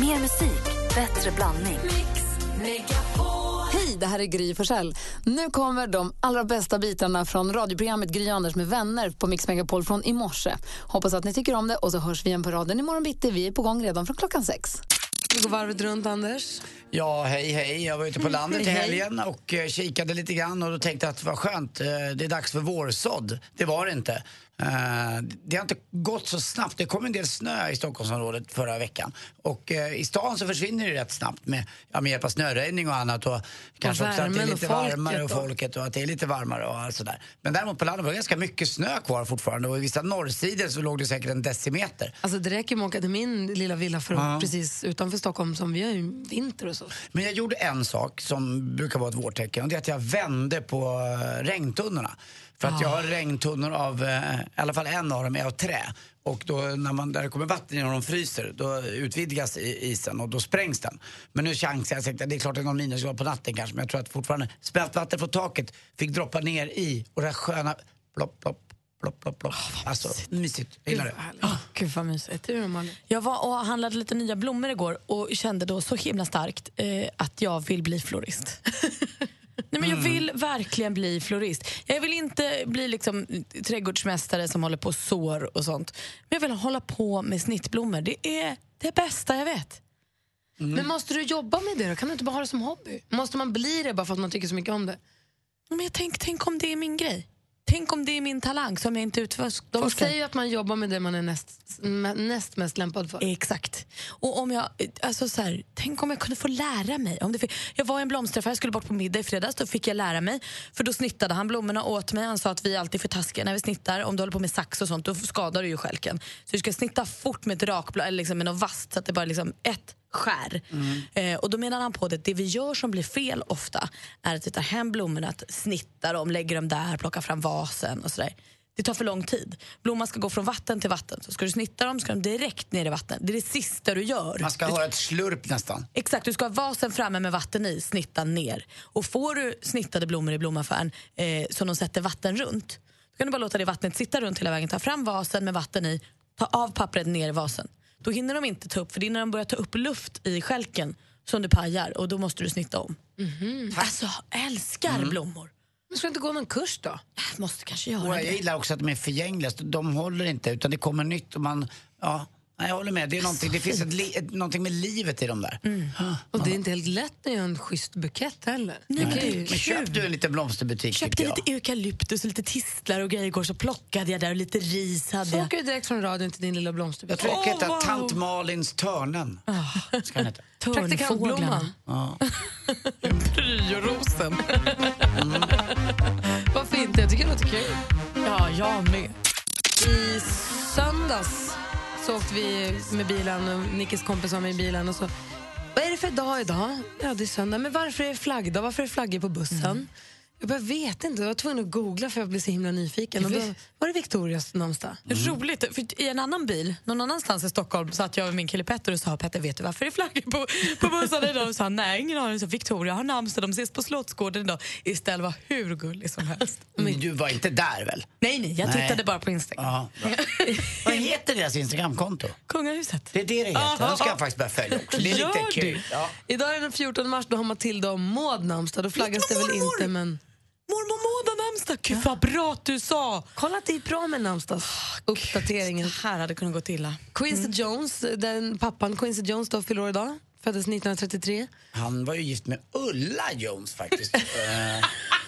Mer musik, bättre blandning. Hej, det här är Gry Forssell. Nu kommer de allra bästa bitarna från radioprogrammet Gry Anders med vänner på Mix Megapol från i morse. Hoppas att ni tycker om det och så hörs vi igen på raden imorgon bitti. Vi är på gång redan från klockan sex. Vi går varvet runt, Anders. Ja, hej hej. Jag var ute på landet i helgen och eh, kikade lite grann och då tänkte jag att vad skönt, eh, det är dags för vårsådd. Det var det inte. Eh, det har inte gått så snabbt. Det kom en del snö i Stockholmsområdet förra veckan. Och eh, i stan så försvinner det rätt snabbt med, ja, med hjälp av snöröjning och annat. Och kanske också att det är och lite folket varmare och folket och att det är lite varmare och allt sådär. Men däremot på landet var det ganska mycket snö kvar fortfarande och i vissa norrsidor så låg det säkert en decimeter. Alltså det räcker med att åka till min lilla villa för Ja. precis utanför Stockholm som vi har ju vinter och så. Men jag gjorde en sak som brukar vara ett vårtecken och det är att jag vände på eh, regntunnorna. För att jag har regntunnor av, eh, i alla fall en av dem är av trä. Och då när man, där det kommer vatten och de fryser, då utvidgas i- isen och då sprängs den. Men nu chansar jag, det är klart det är någon minusgrad på natten kanske, men jag tror att fortfarande smält vatten från taket fick droppa ner i och det här sköna plopp, plopp, plopp, plopp, plopp. Alltså, mysigt. Jag gillar det. Gud vad mysigt. Du? Jag var och handlade lite nya blommor igår och kände då så himla starkt eh, att jag vill bli florist. Nej, men jag vill verkligen bli florist. Jag vill inte bli liksom trädgårdsmästare som håller på sår och sånt. Men jag vill hålla på med snittblommor. Det är det bästa jag vet. Men måste du jobba med det då? Kan du inte bara ha det som hobby? Måste man bli det bara för att man tycker så mycket om det? Men jag tänk, tänk om det är min grej. Tänk om det är min talang som jag inte utforskar. De säger ju att man jobbar med det man är näst, näst mest lämpad för. Exakt. Och om jag, alltså så här, tänk om jag kunde få lära mig. Om det, jag var i en blomsteraffär, jag skulle bort på middag i fredags. Då fick jag lära mig. För Då snittade han blommorna åt mig. Han sa att vi är alltid för taskiga när vi snittar. Om du håller på med sax och sånt, då skadar du ju stjälken. Så du ska snitta fort med ett rakblad eller liksom med något vasst så att det bara liksom ett skär. Eh, och då menar han på det, det vi gör som blir fel ofta är att vi tar hem blommorna, att snitta dem, lägger dem där, plockar fram vasen och sådär. Det tar för lång tid. Blomman ska gå från vatten till vatten. Så ska du snitta dem ska de direkt ner i vatten. Det är det sista du gör. Man ska ha ett slurp nästan. Exakt, du ska ha vasen framme med vatten i, snitta ner. Och får du snittade blommor i blomaffären eh, som de sätter vatten runt, då kan du bara låta det vattnet sitta runt hela vägen. Ta fram vasen med vatten i, ta av pappret ner i vasen. Då hinner de inte ta upp, för det är när de börjar ta upp luft i skälken som du pajar och då måste du snitta om. Alltså, älskar blommor. Men ska du inte gå någon kurs då? Jag måste kanske göra jag det. gillar också att de är förgängliga. De håller inte, utan det kommer nytt och man... Ja, nej, jag håller med. Det, är någonting, det finns ett, li, ett, någonting med livet i dem där. Och det är inte helt lätt att göra en schysst bukett heller. Nej, men ju- Men köp du en liten blomsterbutik köpte jag. lite eukalyptus och lite tistlar och grejer igår så plockade jag där och lite ris hade Så jag. åker du direkt från radion till din lilla Jag blomsterbutik. tror det kan heta wow. Tant Malins törnen. Ska den heta. Praktikantblomman. Ja. Ryorosen. Varför inte? Jag tycker det låter kul. Ja, jag med. I söndags så åkte vi med bilen och Nickes kompis var med i bilen och så vad är det för dag idag? Ja, det är söndag. Men varför är det flaggdag? Varför är det flaggor på bussen? Mm. Jag bara vet inte. Jag var tvungen att googla för jag blev så himla nyfiken. Och då var det Victorias namnsdag. Roligt. För I en annan bil, någon annanstans i Stockholm, satt jag med min kille Petter och sa Petter, vet du varför det är flaggor på, på bussarna idag? Och sa han, nej, ingen aning. Så Victoria har namnsdag, de ses på Slottsgården idag. Istället var hur gullig som helst. Men du var inte där väl? Nej, nej, jag Nej. tittade bara på Instagram. Bra. Vad heter deras Instagramkonto? Kungahuset. Det är det det heter. De ska jag faktiskt börja följa också. Det är Gör lite kul. Ja. Idag är den 14 mars, då har Matilda och Maud namnsdag. Då flaggas det väl inte, men... Mormor Maud har namnsdag. Gud vad bra att du sa. Kolla att det är bra med namnsdagsuppdateringen. Det här hade kunnat gå illa. Quincy Jones, den pappan Quincy Jones då fyller år idag. Föddes 1933. Han var ju gift med Ulla Jones faktiskt. Eh,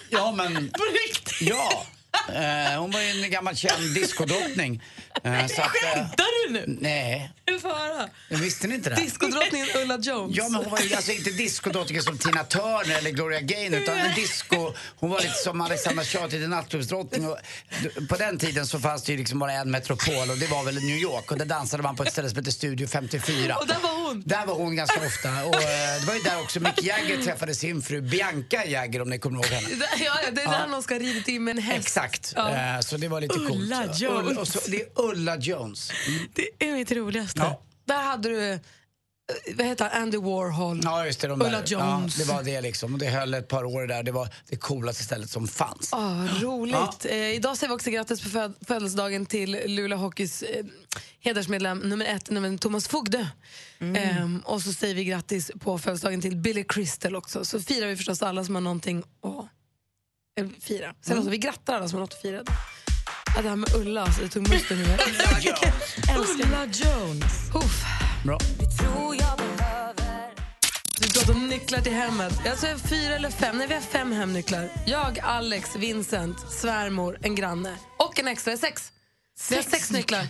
ja, men... På riktigt? Ja. Eh, hon var ju en gammal känd diskodrottning. Uh, Skämtar du nu? nej, höra. visste ni inte det? Diskodrottningen Ulla Jones. Ja, men hon var ju alltså inte diskodrottningen som Tina Turner eller Gloria Gaynor utan en disco, hon var lite som Alexandra lite nattklubbsdrottning. Och d- På den tiden så fanns det ju liksom bara en metropol och det var väl New York och där dansade man på ett ställe som heter Studio 54. Och där var hon. Där var hon ganska ofta och eh, det var ju där också Mick Jagger träffade sin fru Bianca Jagger om ni kommer ihåg henne. Ja, ja, det är där någon ska ha ridit in med en häst. Exakt, Ja. Eh, så det var lite Ulla coolt. Jones. Och så, det är Ulla Jones. Det är mitt roligaste. Ja. Där hade du vad heter han, Andy Warhol. Ja, just det. De Ulla där. Jones. Ja, det var det liksom. Det höll ett par år där. Det var det coolaste stället som fanns. Ah, roligt. Eh, idag säger vi också grattis på föd- födelsedagen till Luleå Hockeys eh, hedersmedlem nummer ett, nämligen Thomas Fogdö. Ehm, och så säger vi grattis på födelsedagen till Billy Crystal också. Så firar vi förstås alla som har någonting att eh, fira. Sen alltså, vi grattar alla som har något att fira. Ja, det här med Ulla, alltså, det tog musten ur mig. Ulla Jones. Uff. Bra. Vi pratar om nycklar till hemmet. Jag säger fyra eller fem. Nej, vi har fem hemnycklar. Jag, Alex, Vincent, svärmor, en granne och en extra. Sex. Vi har sex nycklar.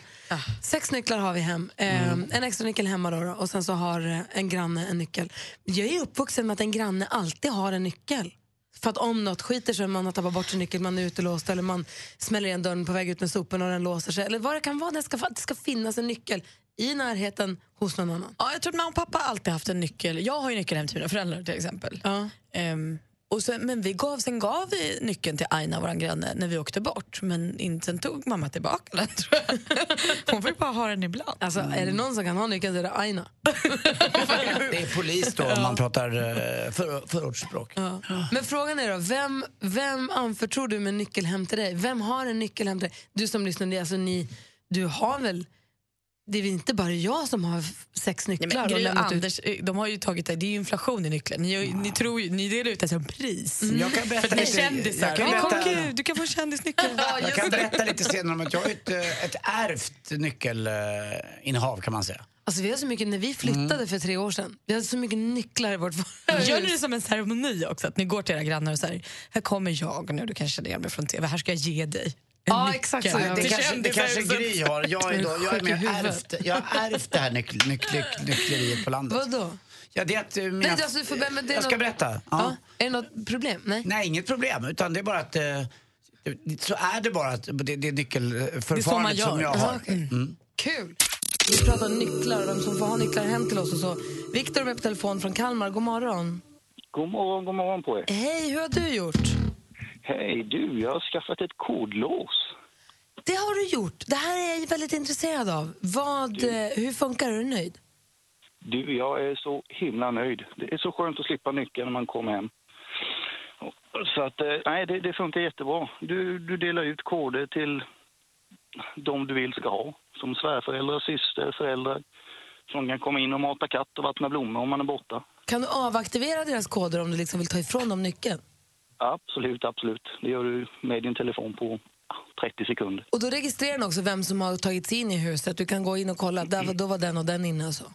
Sex nycklar har vi hem. Eh, En extra nyckel hemma då, då och sen så har eh, en granne en nyckel. Jag är uppvuxen med att en granne alltid har en nyckel. För att om något skiter sig, man har tappat bort sin nyckel, man är utelåst eller man smäller igen dörren på väg ut med soporna och den låser sig. Eller vad det kan vara, det ska, det ska finnas en nyckel i närheten hos någon annan. Ja, jag tror att mamma och pappa alltid haft en nyckel. Jag har ju nyckel hem till mina föräldrar till exempel. Ja. Ehm, och sen, men vi gav, sen gav vi nyckeln till Aina, vår granne, när vi åkte bort. Men inte, sen tog mamma tillbaka den tror jag. Hon fick bara ha den ibland. Alltså, är det någon som kan ha nyckeln så är det Aina. Det är polis då om man pratar eh, för, förortsspråk. Ja. Men frågan är då, vem, vem anförtror du med nyckel hem till dig? Vem har en nyckel hem till dig? Du som lyssnar, alltså ni, du har väl... Det är inte bara jag som har sex Nej, nycklar men och och ut. Anders, eh, de har ju tagit det. Det är ju inflation i nyckeln. Ni, ni, tror ju, ni delar ut det som pris. Jag kan berätta För ni är lite- kändisar. jag kan kom berätta- gud, du kan få kändisnyckel. Jag kan berätta lite senare om att jag har ett, eh, ett ärvt nyckelinnehav kan man säga. Alltså, vi har så mycket, när vi flyttade för tre år sedan, vi hade så mycket nycklar i vårt Gör ni det som en ceremoni också? Att ni går till era grannar och säger, här kommer jag nu, du kanske känner igen mig från TV, här ska jag ge dig en Ja, nyckel." exakt så det, vi. kanske, det kanske Gry har. Jag är, då, jag är huvudet. ärvt, jag har ärvt det här nyck, nyck, nyck, nyckleriet på landet. Vadå? Ja, det är att, eh, mina, Nej, alltså, du får- men det är jag ska något- berätta. Ja. Ja. Är det något problem? Nej. Nej, inget problem. Utan det är bara att... Eh, så är det bara att det, det är nyckelförfarandet som jag har. okej. Mm. Kul! Vi pratar nycklar, vem som får ha nycklar hem till oss och så. Viktor är med på telefon från Kalmar, god morgon. God morgon, god morgon på er. Hej, hur har du gjort? Hej du, jag har skaffat ett kodlås. Det har du gjort. Det här är jag väldigt intresserad av. Vad, eh, hur funkar det? Är du nöjd? Du, jag är så himla nöjd. Det är så skönt att slippa nyckeln när man kommer hem. Så att, eh, nej, det, det funkar jättebra. Du, du delar ut koder till de du vill ska ha. Som svärföräldrar, syster, föräldrar. Som kan komma in och mata katt och vattna blommor om man är borta. Kan du avaktivera deras koder om du liksom vill ta ifrån dem nyckeln? Absolut, absolut. Det gör du med din telefon på ah, 30 sekunder. Och då registrerar den också vem som har tagit sig in i huset. Du kan gå in och kolla, där, då var den och den inne och så.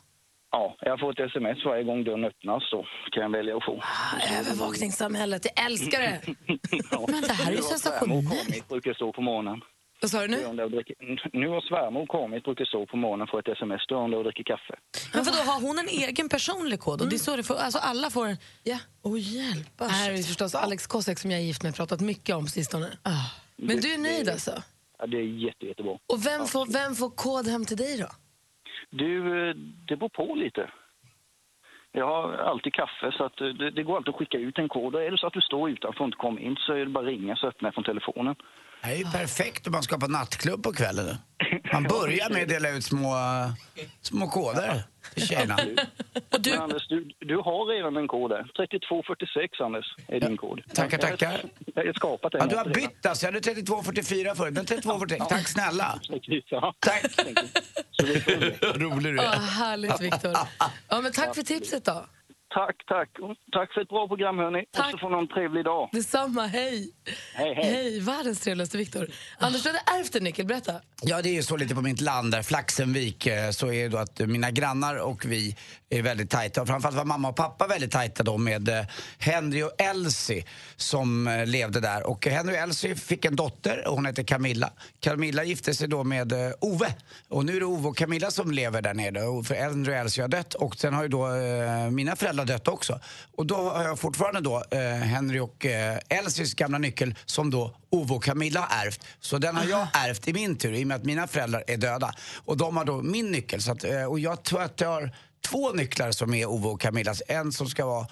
Ja, jag får ett sms varje gång dörren öppnas så kan jag välja att få. Ah, Övervakningssamhället, jag älskar det! Men det här är ju sensationellt. kommit, brukar stå på morgonen. Vad sa du nu? Nu har svärmor kommit, brukar stå på morgonen för ett sms. Du undrar och dricker kaffe. Men vadå, har hon en egen personlig kod? Och det är så det får, alltså alla får en... Ja. Åh hjälp. Det här är ju förstås Alex Kosek som jag är gift med pratat mycket om sistone. Men du är nöjd alltså? Ja, det är jätte, jättebra. Och vem får, vem får kod hem till dig då? Du, eh, det beror på lite. Jag har alltid kaffe så att eh, det, det går alltid att skicka ut en kod. Och är det så att du står utanför och inte kommer in så är det bara att ringa så öppnar jag från telefonen. Det är ju perfekt om man ska på nattklubb på kvällen. Man börjar med att dela ut små, små koder till tjejerna. Och du, Men Anders, du, du har redan en kod där. 3246 Anders är din kod. Tackar, tackar. Jag har skapat den. Ja, du har bytt alltså. Jag hade 3244 förut, men 3246. Tack snälla. Tack. Rolig du är. härligt Viktor. Ja, men tack för tipset då. Tack, tack. Tack för ett bra program, hörni. Tack. Och så får ni en trevlig dag. Detsamma, hej. Hej, hej. Hej, världens trevligaste Viktor. Anders, du hade ärvt en nyckel, berätta. Ja, det är ju så lite på mitt land där, Flaxenvik, eh, så är det då att mina grannar och vi är väldigt tajta. Och framförallt var mamma och pappa väldigt tajta då med eh, Henry och Elsie som eh, levde där. Och Henry och Elsie fick en dotter och hon heter Camilla. Camilla gifte sig då med eh, Ove. Och nu är det Ove och Camilla som lever där nere. För Henry och Elsie har dött och sen har ju då mina föräldrar dött också. Och då har jag fortfarande då Henry och Elsies gamla nyckel som då Ove och Camilla har ärvt. Så den har jag ärvt i min tur i och med att mina föräldrar är döda. Och de har då min nyckel. Så att, och jag tror att jag har två nycklar som är Ove och Camillas. En som ska vara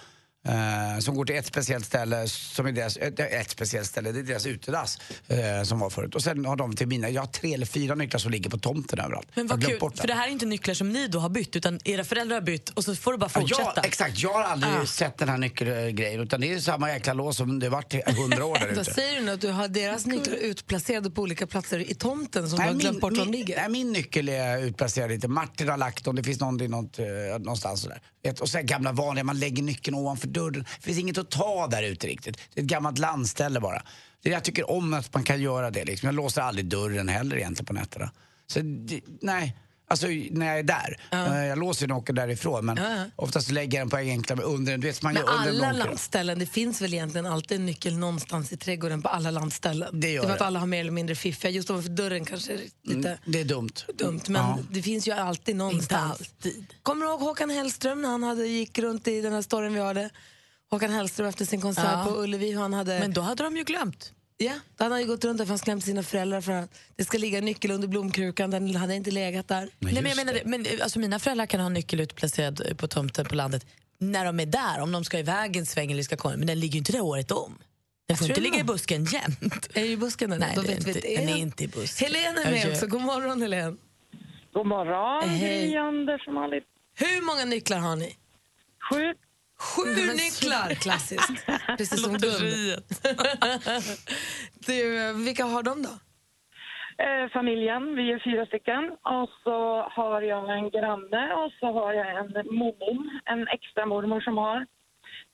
Eh, som går till ett speciellt ställe, som är deras, ett, ett speciellt ställe, det är deras utedass eh, som var förut. Och sen har de till mina, jag har tre eller fyra nycklar som ligger på tomten överallt. Men Jag vad kul, bort för det här är inte nycklar som ni då har bytt utan era föräldrar har bytt och så får du bara fortsätta. Ja, exakt, jag har aldrig sett den här nyckelgrejen utan det är samma jäkla lås som det varit i hundra år där ute. säger du nu att du har deras nycklar utplacerade på olika platser i tomten som du har glömt bort var de min, ligger? nej, min nyckel är utplacerad lite. Martin har lagt dem, det finns någon i något, eh, någonstans sådär. Ett, Och sen gamla vanliga, man lägger nyckeln ovanför dörren. Det finns inget att ta där ute riktigt. Det är ett gammalt landställe bara. Det jag tycker om att man kan göra det. Liksom. Jag låser aldrig dörren heller egentligen på nätterna. Så det, nej. Alltså när jag är där. Eh, Jag låser den och åker därifrån men oftast lägger jag den på enkla under, du vet, man Men gör under en alla långkö. landställen, det finns väl egentligen alltid en nyckel någonstans i trädgården på alla landställen? Det gör är för att det. alla har mer eller mindre fiffiga. Just ovanför dörren kanske är lite Mm, Det är dumt. dumt, men Ja. det finns ju alltid någonstans. Kommer du ihåg Håkan Hellström när han hade, gick runt i den här storyn vi hade? Håkan Hellström efter sin konsert på Ullevi. hur Han hade, Men då hade de ju glömt. Ja, då hade han ju gått runt där för han skrämde sina föräldrar för att det ska ligga en nyckel under blomkrukan. Den hade inte legat där. Nej, men jag menar, det. Men, eh, alltså, mina föräldrar kan ha nyckel utplacerad eh, på tomten på landet när de är där, om de ska iväg en sväng eller ska komma. Men den ligger ju inte där året om. Den får inte ligga i busken jämt. Är i busken den? Nej, Då det är vet inte- den är inte i busken. Helene är med också. God morgon Helene. God morgon, Hej. Gry, Anders och Malin. Hur många nycklar har ni? Sju. Sju nycklar! Klassiskt. Precis som Gun. du, vilka har de då? Eh, familjen, vi är fyra stycken. Och så har jag en granne och så har jag en mormor, en extra mormor som har.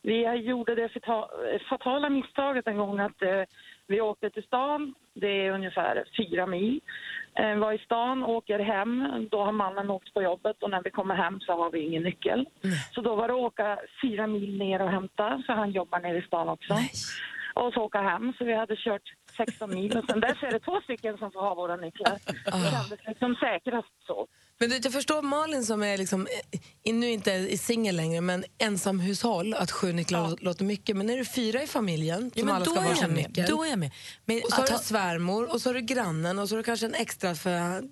Vi gjorde det fata- fatala misstaget en gång att eh, vi åkte till stan, det är ungefär fyra mil. Eh, var i stan, åker hem, då har mannen åkt på jobbet och när vi kommer hem så har vi ingen nyckel. Så då var det att åka fyra mil ner och hämta, för han jobbar nere i stan också. Och så åka hem, så vi hade kört 16 mil och sen dess är det två stycken som får ha våra nycklar. Det kändes liksom säkrast så. Men du, jag förstår Malin som är liksom, eh, nu inte är singel längre, men ensamhushåll, att sju nycklar låter mycket. Men är det fyra i familjen Ja, som men alla ska ha med. nyckel? Då är jag med. Men Och så har du svärmor, och så har du grannen och så har du kanske en extra, för,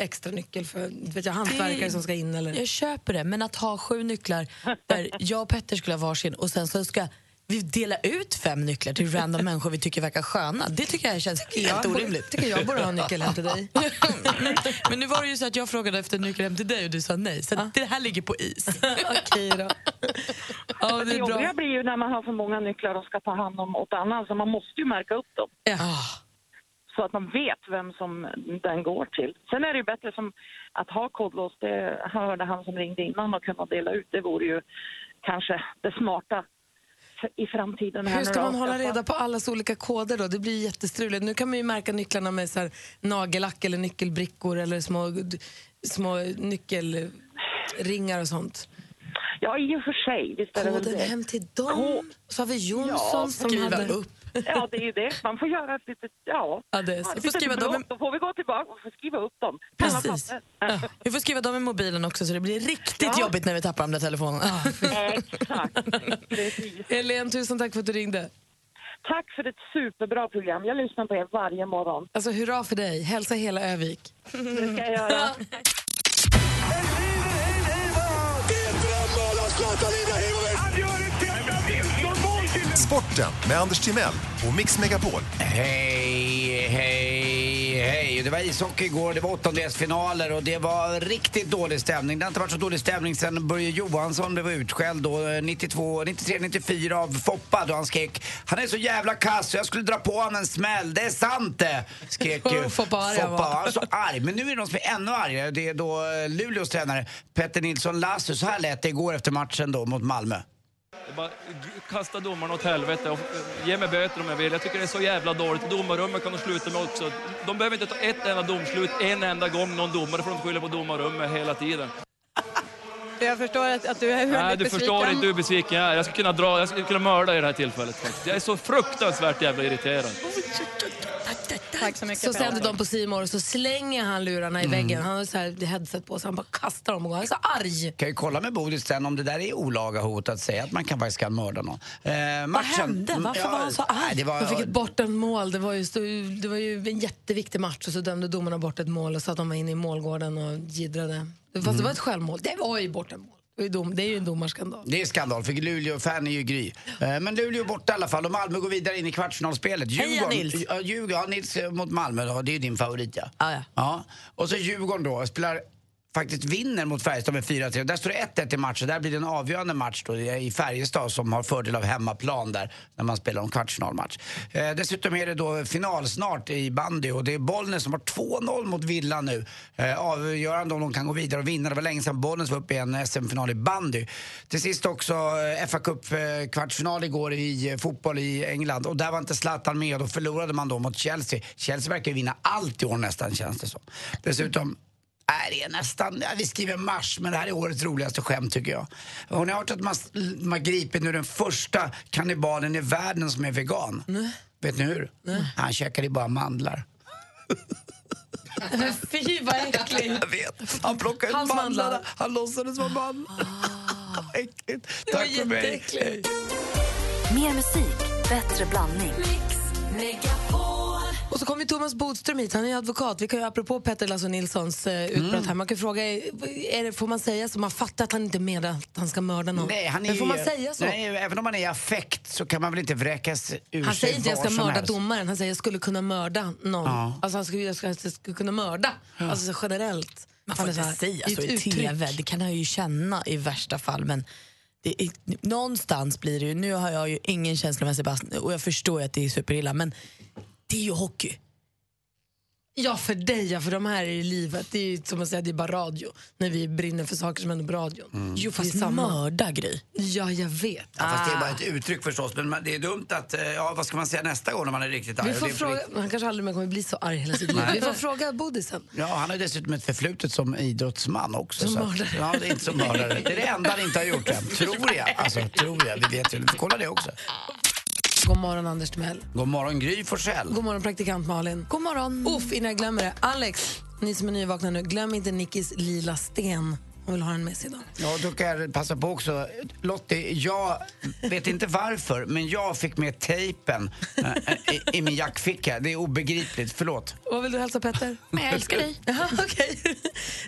extra nyckel för vet jag, hantverkare Det- som ska in. Eller? Jag köper det, men att ha sju nycklar där jag och Petter skulle ha varsin och sen så ska vi dela ut fem nycklar till random människor vi tycker verkar sköna. Det tycker jag känns helt orimligt. tycker jag borde ha en nyckel hem till dig. Men nu var det ju så att jag frågade efter nyckel hem till dig och du sa nej. Så det här ligger på is. Okej då. Ja, det Det är bra. blir ju när man har för många nycklar och ska ta hand om åt annan, så man måste ju märka upp dem. Ja. så att man vet vem som den går till. Sen är det ju bättre som att ha kodlås, det hörde han som ringde innan och kunna dela ut, det vore ju kanske det smarta i framtiden. Hur ska man hålla reda på allas olika koder då? Det blir jättestruligt. Nu kan man ju märka nycklarna med så här nagellack eller nyckelbrickor eller små, små nyckelringar och sånt. Ja, i och för sig, visst är Koden det. hem till dem. Ko- Så har vi Jonsson Ja, som hade... upp. Ja, det är ju det. Man får göra ett litet, ja. Ja, det är så. Ja, Vi får skriva dem Då får vi gå tillbaka och få skriva upp dem. Precis. papper. Vi får skriva dem i mobilen också så det blir riktigt Ja. jobbigt när vi tappar de där telefonerna. Exakt. Helene, tusen tack för att du ringde. Tack för ett superbra program. Jag lyssnar på er varje morgon. Alltså, hurra för dig. Hälsa hela Övik. Det ska jag göra. Sporten med Anders Timell och Mix Megapol. Hej, hej, hej. Det var ishockey igår, det var åttondelsfinaler och det var riktigt dålig stämning. Det har inte varit så dålig stämning sen Börje Johansson blev utskälld då eh, 92, 93, 94 av Foppa då han skrek Han är så jävla kass så jag skulle dra på honom en smäll, det är sant det! Skrek ju Foppa arg han var. Foppa. Han var så arg. Men nu är det någon som är ännu argare. Det är då eh, Luleås tränare Petter Nilsson Lassu. Så här lät det igår efter matchen då mot Malmö. Bara kasta domarna åt helvete och eh, ge mig böter om jag vill. Jag tycker det är så jävla dåligt. Domarrummet kan de sluta med också. De behöver inte ta ett enda domslut en enda gång någon domare får de skylla på domarrummet hela tiden. Jag förstår att, att du är väldigt Nej, du besviken. förstår inte hur besviken jag är. Jag skulle kunna dra, jag skulle kunna mörda i det här tillfället faktiskt. Jag är så fruktansvärt jävla irriterad. Tack så mycket Så sänder de på Simor och så slänger han lurarna i väggen. Han har så här headset på sig, han bara kastar dem och går. Han är så arg. Kan ju kolla med Bodil sen om det där är olaga hot att säga att man kan faktiskt kan mörda någon. Eh, matchen, hände? Varför var han så arg? Nej, var, De fick ett mål. Det var, ju, det var ju en jätteviktig match och så dömde domarna bort ett mål och så att de var inne i målgården och giddrade. Fast det var ett självmål. Det var ju bortdömt mål. Det är, dom, det är ju en domarskandal. Det är skandal, för Luleå-fan är ju Gry. Eh, Men Luleå borta i alla fall och Malmö går vidare in i kvartsfinalspelet. Heja, Nils. Ja, Djurgården, ja, Nils eh, mot Malmö då, det är ju din favorit ja. Ja, ja. ja. Och så Djurgården då, spelar faktiskt vinner mot Färjestad med 4-3. Där står det 1-1 i matchen. Där blir det en avgörande match då i Färjestad som har fördel av hemmaplan där när man spelar en kvartsfinalmatch. Eh, dessutom är det då final snart i bandy och det är Bollnäs som har 2-0 mot Villa nu. Eh, avgörande om de kan gå vidare och vinna. Det var länge sedan Bollnäs var uppe i en SM-final i bandy. Till sist också eh, FA Cup eh, kvartsfinal igår i eh, fotboll i England och där var inte Zlatan med och då förlorade man då mot Chelsea. Chelsea verkar ju vinna allt i år nästan känns det som. Dessutom det är nästan, vi skriver mars, men det här är årets roligaste skämt tycker jag. Har ni hört att man, man gripit nu den första kannibalen i världen som är vegan? Vet ni hur? Han käkade ju bara mandlar. Men fy vad äckligt. Jag vet. Han plockade ut mandlar. mandlarna, han låtsades vara mandlar. Äckligt. Det var Tack för mig. Mer musik, bättre blandning. Och så kommer Thomas Bodström hit, han är advokat. Vi kan ju apropå Petter Lasse Nilssons eh, utbrott här, man kan fråga, är det, får man säga så? Man fattar att han inte menar att han ska mörda någon. Nej, han är Men får man säga så? Nej, även om man är i affekt så kan man väl inte vräkas ur Han sig säger inte jag ska mörda helst. domaren, han säger jag skulle kunna mörda någon. Ja. Alltså han skulle, jag skulle, jag skulle kunna mörda, alltså så generellt. Man får Han är inte säga det är så i uttryck. TV, det kan han ju känna i värsta fall. Men det är, någonstans blir det ju, nu har jag ju ingen känslomässig bast och jag förstår ju att det är superilla, men det är ju hockey. Ja, för dig ja, för de här är i livet. Det är ju som att säga, det är bara radio. När vi brinner för saker som händer på radion. Jo, fast det är samma. mörda Gry. Ja, jag vet. Ja, fast det är bara ett uttryck förstås. Men det är dumt att, eh, ja vad ska man säga nästa gång när man är riktigt arg? Vi får fråga, riktigt. han kanske aldrig mer kommer bli så arg hela sitt liv. Vi får fråga Bodisen. Ja, han har dessutom ett förflutet som idrottsman också. Som så att- mördare. Ja, det är inte som mördare. Det är det enda han inte har gjort än. Tror jag. Alltså, tror jag. Vi vet ju. Vi får kolla det också. God morgon Anders Timell. God morgon Gry Forssell. God morgon praktikant Malin. God morgon. Uff, innan jag glömmer det. Alex, ni som är nyvakna nu, glöm inte Nickis lila sten. Hon vill ha den med sig idag. Ja, då kan jag passa på också. Lottie, jag vet inte varför, men jag fick med tejpen eh, i, i min jackficka. Det är obegripligt. Förlåt. Vad vill du hälsa Petter? Men jag älskar dig. Jaha, okej.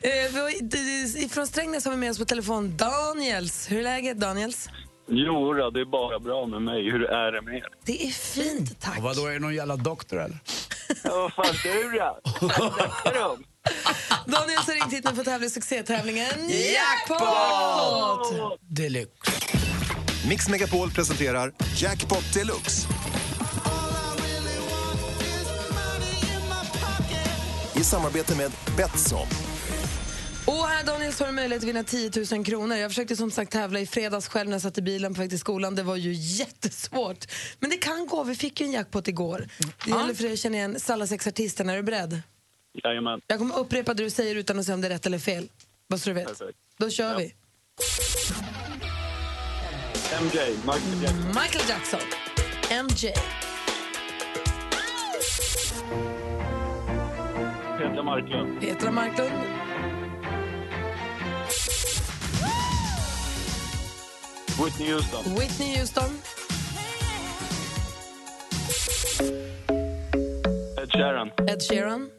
Eh, d- d- Från Strängnäs har vi med oss på telefon Daniels. Hur är läget Daniels? Jo, då, det är bara bra med mig. Hur är det med er? Det är fint, tack. Och vadå, är det någon jävla doktor eller? Ja, vad fan du om? Daniels har ringt hit nu för att tävla i succétävlingen Jackpot! Deluxe. Mix Megapol presenterar Jackpot Deluxe. I samarbete med Betsson. Och här Daniels har du möjlighet att vinna 10 000 kronor. Jag försökte som sagt tävla i fredags själv när jag satt i bilen på väg till skolan. Det var ju jättesvårt. Men det kan gå. Vi fick ju en jackpot igår. Det gäller för dig att känna igen Sallasex-artisten. Är du beredd? Jajamän. Jag kommer upprepa det du säger utan att säga om det är rätt eller fel. Bara så du vet. Perfekt. Då kör Ja. vi. MJ, Michael Jackson. Michael Jackson. MJ. Petra Marklund. Petra Marklund. Whitney Houston. Whitney Houston. Ed Sheeran. Ed Sheeran.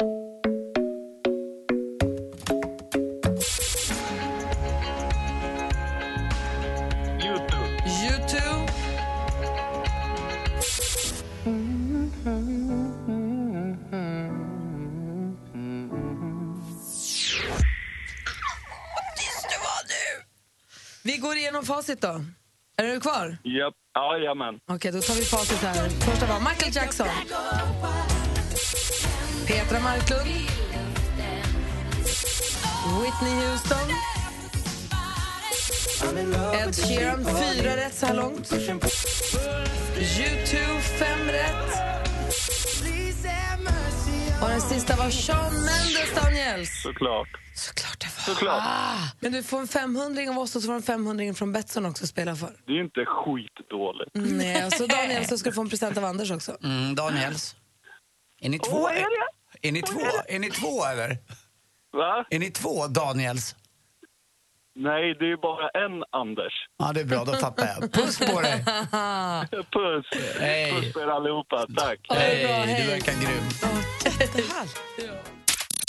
Vi går igenom facit då. Är du kvar? Japp. Jajamän. Okej, då tar vi facit här. Första var Michael Jackson. Petra Marklund. Whitney Houston. Ed Sheeran, fyra rätt så här långt. U2, fem rätt. Och den sista var Shawn Mendes, Daniels. Såklart. Såklart. Såklart. Ah, men du får en 500 av oss och så får du en 500 från Betsson också att spela för. Det är ju inte skitdåligt. Nej, och så Daniel så ska du få en present av Anders också. Mm, Daniels. Är ni två? Är? Är ni två? Är ni två eller? Va? Är ni två Daniels? Nej, det är ju bara en Anders. Ja, det är bra. Då fattar jag. Puss på dig! Puss! Hej. Puss på er allihopa. Tack. Hej, hej. du verkar grym.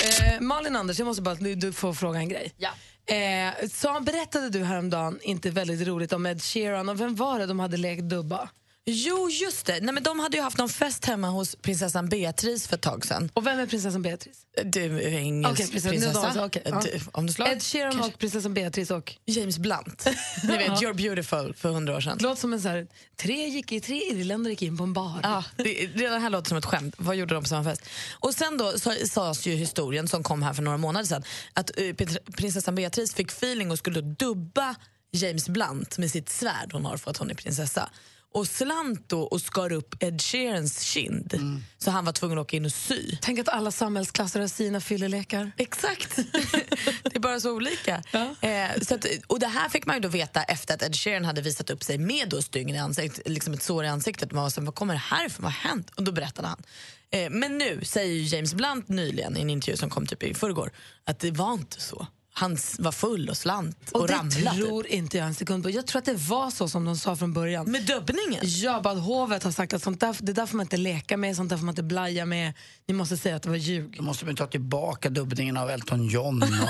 Eh, Malin Anders, jag måste bara, du, du får fråga en grej. Ja. Eh, så berättade du häromdagen, inte väldigt roligt, om Ed Sheeran. Och vem var det de hade lekt dubba? Jo, just det. Nej, men de hade ju haft någon fest hemma hos prinsessan Beatrice för ett tag sedan. Och vem är prinsessan Beatrice? Du är engelsk Okej, prinsessa- prinsessa. då, okej, ja. Du, om du slår. Ed Sheeran och prinsessan Beatrice och... James Blunt. Ni vet. You're beautiful för hundra år sedan. Låter som en så här, tre, gick i, tre irländare gick in på en bar. Ja, det, redan här låter som ett skämt. Vad gjorde de på samma fest? Och sen då så, sades ju historien som kom här för några månader sedan att eh, pet- prinsessan Beatrice fick feeling och skulle dubba James Blunt med sitt svärd hon har för att hon är prinsessa. Och slant då och skar upp Ed Sheerans kind. Så han var tvungen att åka in och sy. Tänk att alla samhällsklasser har sina fyllelekar. Exakt. det är bara så olika. Eh, så att, och det här fick man ju då veta efter att Ed Sheeran hade visat upp sig med då stygn i ansiktet, liksom ett sår i ansiktet. Man var så, vad kommer det här ifrån? Vad har hänt? Och då berättade han. Eh, men nu säger James Blunt nyligen i en intervju som kom typ i förrgår att det var inte så. Han var full och slant och, Och det ramlade. tror inte jag en sekund på. Jag tror att det var så som de sa från början. Med dubbningen? Ja, bara att hovet har sagt att sånt där, det där får man inte leka med, sånt där får man inte blaja med. Ni måste säga att det var ljug. Då måste man ta tillbaka dubbningen av Elton John och några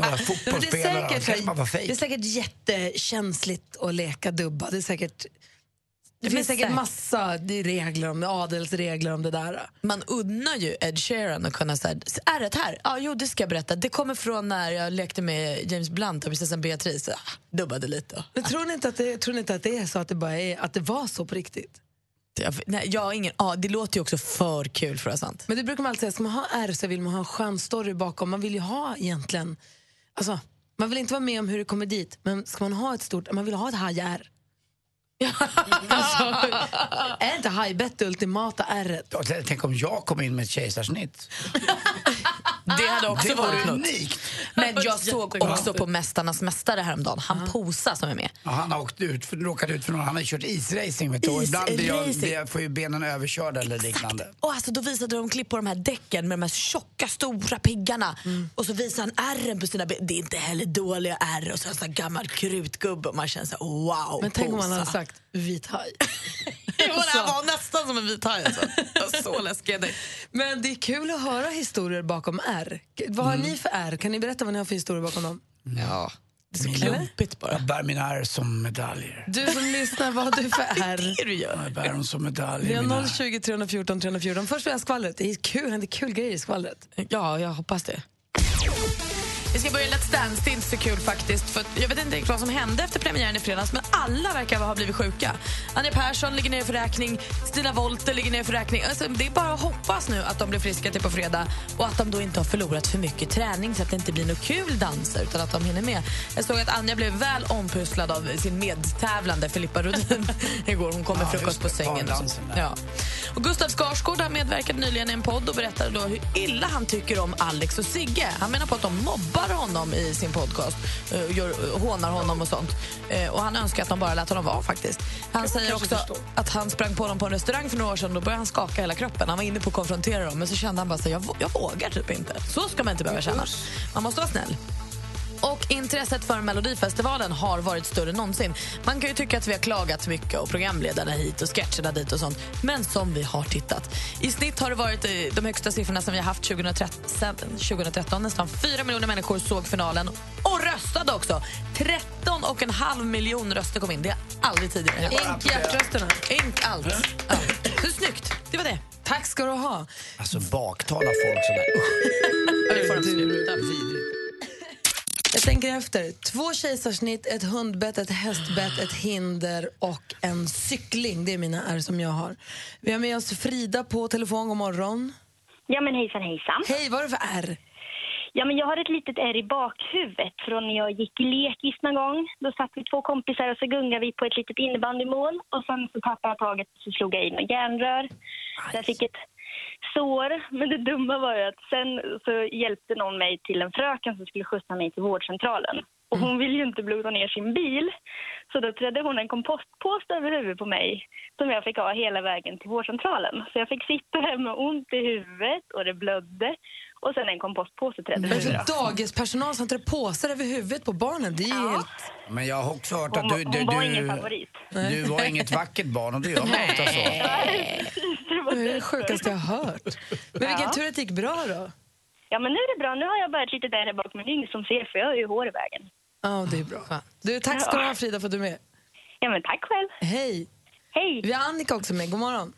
Men det, fotbollsspelare. är Det säkert, det är säkert jättekänsligt att leka dubba. Det är säkert... Det finns säkert massa regler om adelsregler om det där. Man unnar ju Ed Sheeran att kunna säga är det här? Ja, jo, det ska jag berätta. Det kommer från när jag lekte med James Blunt och prinsessan Beatrice. Ah, dubbade lite. Men tror ni inte att det, tror ni inte att det är så att det, bara är, att det var så på riktigt? Jag, nej, jag har ingen, ja, det låter ju också för kul för att vara sant. Men det brukar man alltid säga, ska man ha R så vill man ha en skön story bakom. Man vill ju ha egentligen, alltså, man vill inte vara med om hur det kommer dit, men ska man ha ett stort, man vill ha ett haj-R alltså, är inte hajbett det ultimata R? Tänk om jag kom in med ett kejsarsnitt. Det hade också Det varit var något. unikt. Men jag såg också på Mästarnas mästare häromdagen, han Posa som är med. Ja, han har åkt ut för, råkat ut för någon, han har kört isracing vet du. och ibland blir jag, blir jag, får ju benen överkörda eller liknande. Och alltså, då visade de klipp på de här däcken med de här tjocka, stora piggarna. Och så visade han ärren på sina ben. Det är inte heller dåliga ärr. Och så en sån här gammal krutgubbe och man känner så här, wow, Men tänk om man Posa. hade sagt vit haj. Jo, det här var nästan som en vit haj. Alltså. Så läskig. Men det är kul att höra historier bakom R. Vad har ni för R? Kan ni berätta vad ni har för historier bakom dem? Ja, det är så klumpigt bara. Jag bär mina ärr som medaljer. Du som lyssnar, vad har du för R? Det du gör. Jag bär dem som medaljer. Vi har ärr. 020 314 314. Först vill jag skvallret. Det är kul, det händer kul grejer i skvallret. Ja, jag hoppas det. Vi ska börja Let's Dance. Det är inte så kul faktiskt. För jag vet inte riktigt vad som hände efter premiären i fredags, men alla verkar ha blivit sjuka. Anja Persson ligger ner för räkning, Stina Wollter ligger ner för räkning. Alltså, det är bara att hoppas nu att de blir friska till på fredag och att de då inte har förlorat för mycket träning så att det inte blir några kul danser utan att de hinner med. Jag såg att Anja blev väl ompusslad av sin medtävlande Filippa Rudin igår. Hon kom med Ja, frukost på sängen. Ja. Och Gustav Skarsgård har medverkat nyligen i en podd och berättade då hur illa han tycker om Alex och Sigge. Han menar på att de mobbar honom i sin podcast, eh, gör, hånar honom och sånt. Eh, Och han önskar att de bara lät honom vara faktiskt. Han säger också att han sprang på dem på en restaurang för några år sedan då började han skaka hela kroppen. Han var inne på att konfrontera dem men så kände han bara att jag, jag vågar typ inte. Så ska man inte behöva känna. Man måste vara snäll. Och intresset för Melodifestivalen har varit större än någonsin. Man kan ju tycka att vi har klagat mycket och programledarna hit och sketcherna dit och sånt. Men som vi har tittat. I snitt har det varit eh, de högsta siffrorna som vi har haft 2013. sedan 2013. Nästan 4 miljoner människor såg finalen och röstade också. 13 och en halv miljon röster kom in. Det har aldrig tidigare hänt. Ink hjärtrösterna. Ink allt. Ja. Så snyggt. Det var det. Tack ska du ha. Alltså baktala folk sådär. Usch. Det får de sluta. Jag tänker efter. Två kejsarsnitt, ett hundbett, ett hästbett, ett hinder och en cykling. Det är mina R som jag har. Vi har med oss Frida på telefon. God morgon. Ja men hejsan hejsan. Hej, vad är det för R? Ja men jag har ett litet ärr i bakhuvudet från när jag gick i lekis någon gång. Då satt vi två kompisar och så gungade vi på ett litet innebandymål och sen så tappade jag taget och så slog jag in ett järnrör. Så jag fick ett sår. Men det dumma var ju att sen så hjälpte någon mig till en fröken som skulle skjutsa mig till vårdcentralen. Och hon ville ju inte blodda ner sin bil. Så då trädde hon en kompostpåse över huvudet på mig som jag fick ha hela vägen till vårdcentralen. Så jag fick sitta där med ont i huvudet och det blödde. Och sen en kompostpåse trädde över. det för dagispersonal som tar påsar över huvudet på barnen? Det är ju helt... Men jag har också hört Hon, att du... du, hon var du, ingen favorit. du var inget vackert barn och det gör man ofta så. Det är det sjukaste jag har hört. Men vilken Ja. tur att det gick bra då. Ja, men nu är det bra. Nu har jag litet ärr här bak, men det är ingen som ser för jag har ju hår i vägen. Ja, det är bra. Du, tack ska du ha Frida för att du är med. Ja, men tack själv. Hej. Hej. Vi har Annika också med. God morgon.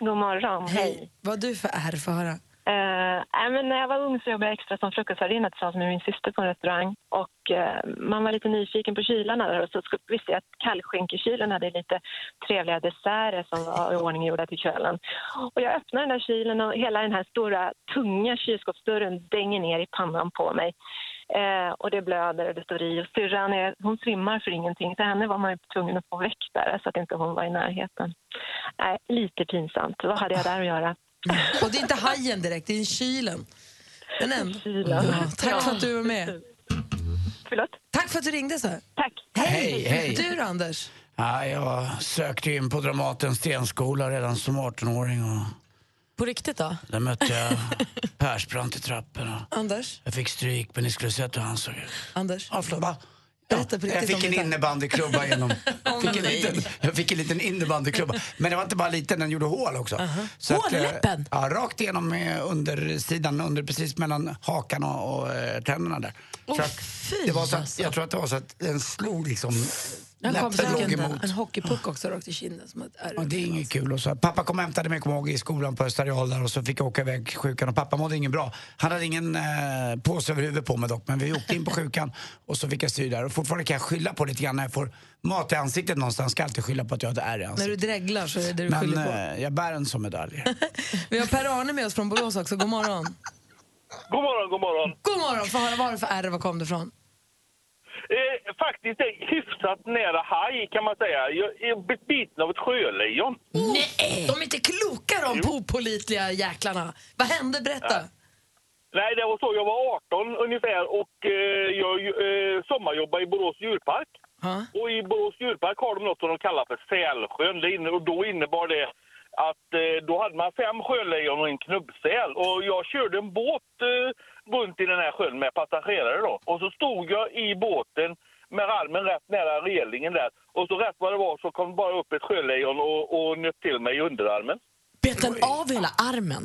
God morgon. Hej. Vad har du för ärr? Få höra. Uh, äh, men när jag var ung så jobbade jag extra som frukostvärdinna tillsammans med min syster på en restaurang. Och uh, man var lite nyfiken på kylarna där och så visste jag att kallskinkekylen hade lite trevliga desserter som var i ordning gjorda till kvällen. Och jag öppnar den där kylen och hela den här stora tunga kylskåpsdörren dänger ner i pannan på mig. Eh, och det blöder och det står i. Och syrran är, hon svimmar för ingenting. Så henne var man ju tvungen att få väck där så att inte hon var i närheten. Nej, lite pinsamt. Vad hade jag där att göra? Och det är inte hajen direkt, det är kylen. Men ändå. Kylen. Ja, tack för att du var med. Förlåt? Tack för att du ringde. Så. Tack. Hej, hej. Du då, Anders? Ja, jag sökte in på Dramatens stenskola redan som 18-åring och På riktigt då? där mötte jag Persbrandt i trapporna. Anders? Jag fick stryk, men ni skulle sett hur han såg ut. Anders? Ja, förlåt. Berätta på Jag riktigt om fick en innebandyklubba genom... Åh, fick en liten, jag fick en liten innebandyklubba. Men det var inte bara liten, den gjorde hål också. Så att, eh, Hårläppen? Ja, rakt igenom undersidan, under, precis mellan hakan och, och eh, tänderna där. så att, det var så att, jag tror att det var så att den slog liksom... Kom låg en, emot. en hockeypuck också rakt i kinden. Som ett. Ja, det är inget kul. Och så, pappa kom och hämtade mig, kom ihåg, i skolan på Österial där och så fick jag åka iväg sjukan och pappa mådde ingen bra. Han hade ingen eh, påse över huvudet på mig dock, men vi åkte in på sjukan och så fick jag styr där. Och fortfarande kan jag skylla på lite grann när jag får mat i ansiktet någonstans, ska jag alltid skylla på att jag har ett ärr i När ansiktet. du dreglar så är det det du Men skyller på. eh, jag bär en som medalj. Vi har Per-Arne med oss från Borås också. God morgon. God morgon, god morgon. God morgon. Få höra, vad har du för ärr? Var kom du ifrån? Eh, faktiskt är hyfsat nära haj kan man säga. Jag är biten av ett sjölejon. Nej! De är inte kloka de opålitliga jäklarna. Vad hände? Berätta. Nej, det var så. Jag var 18 ungefär och eh, jag eh, sommarjobbade i Borås djurpark. Och i Borås djurpark har de något som de kallar för Sälsjön. Det inne, och då innebar det att eh, då hade man fem sjölejon och en knubbsäl. Och jag körde en båt eh, runt i den här sjön med passagerare då. Och så stod jag i båten med armen rätt nära relingen där. Och så rätt vad det var så kom bara upp ett sjölejon och, och nöt till mig i underarmen. Bet den av hela armen?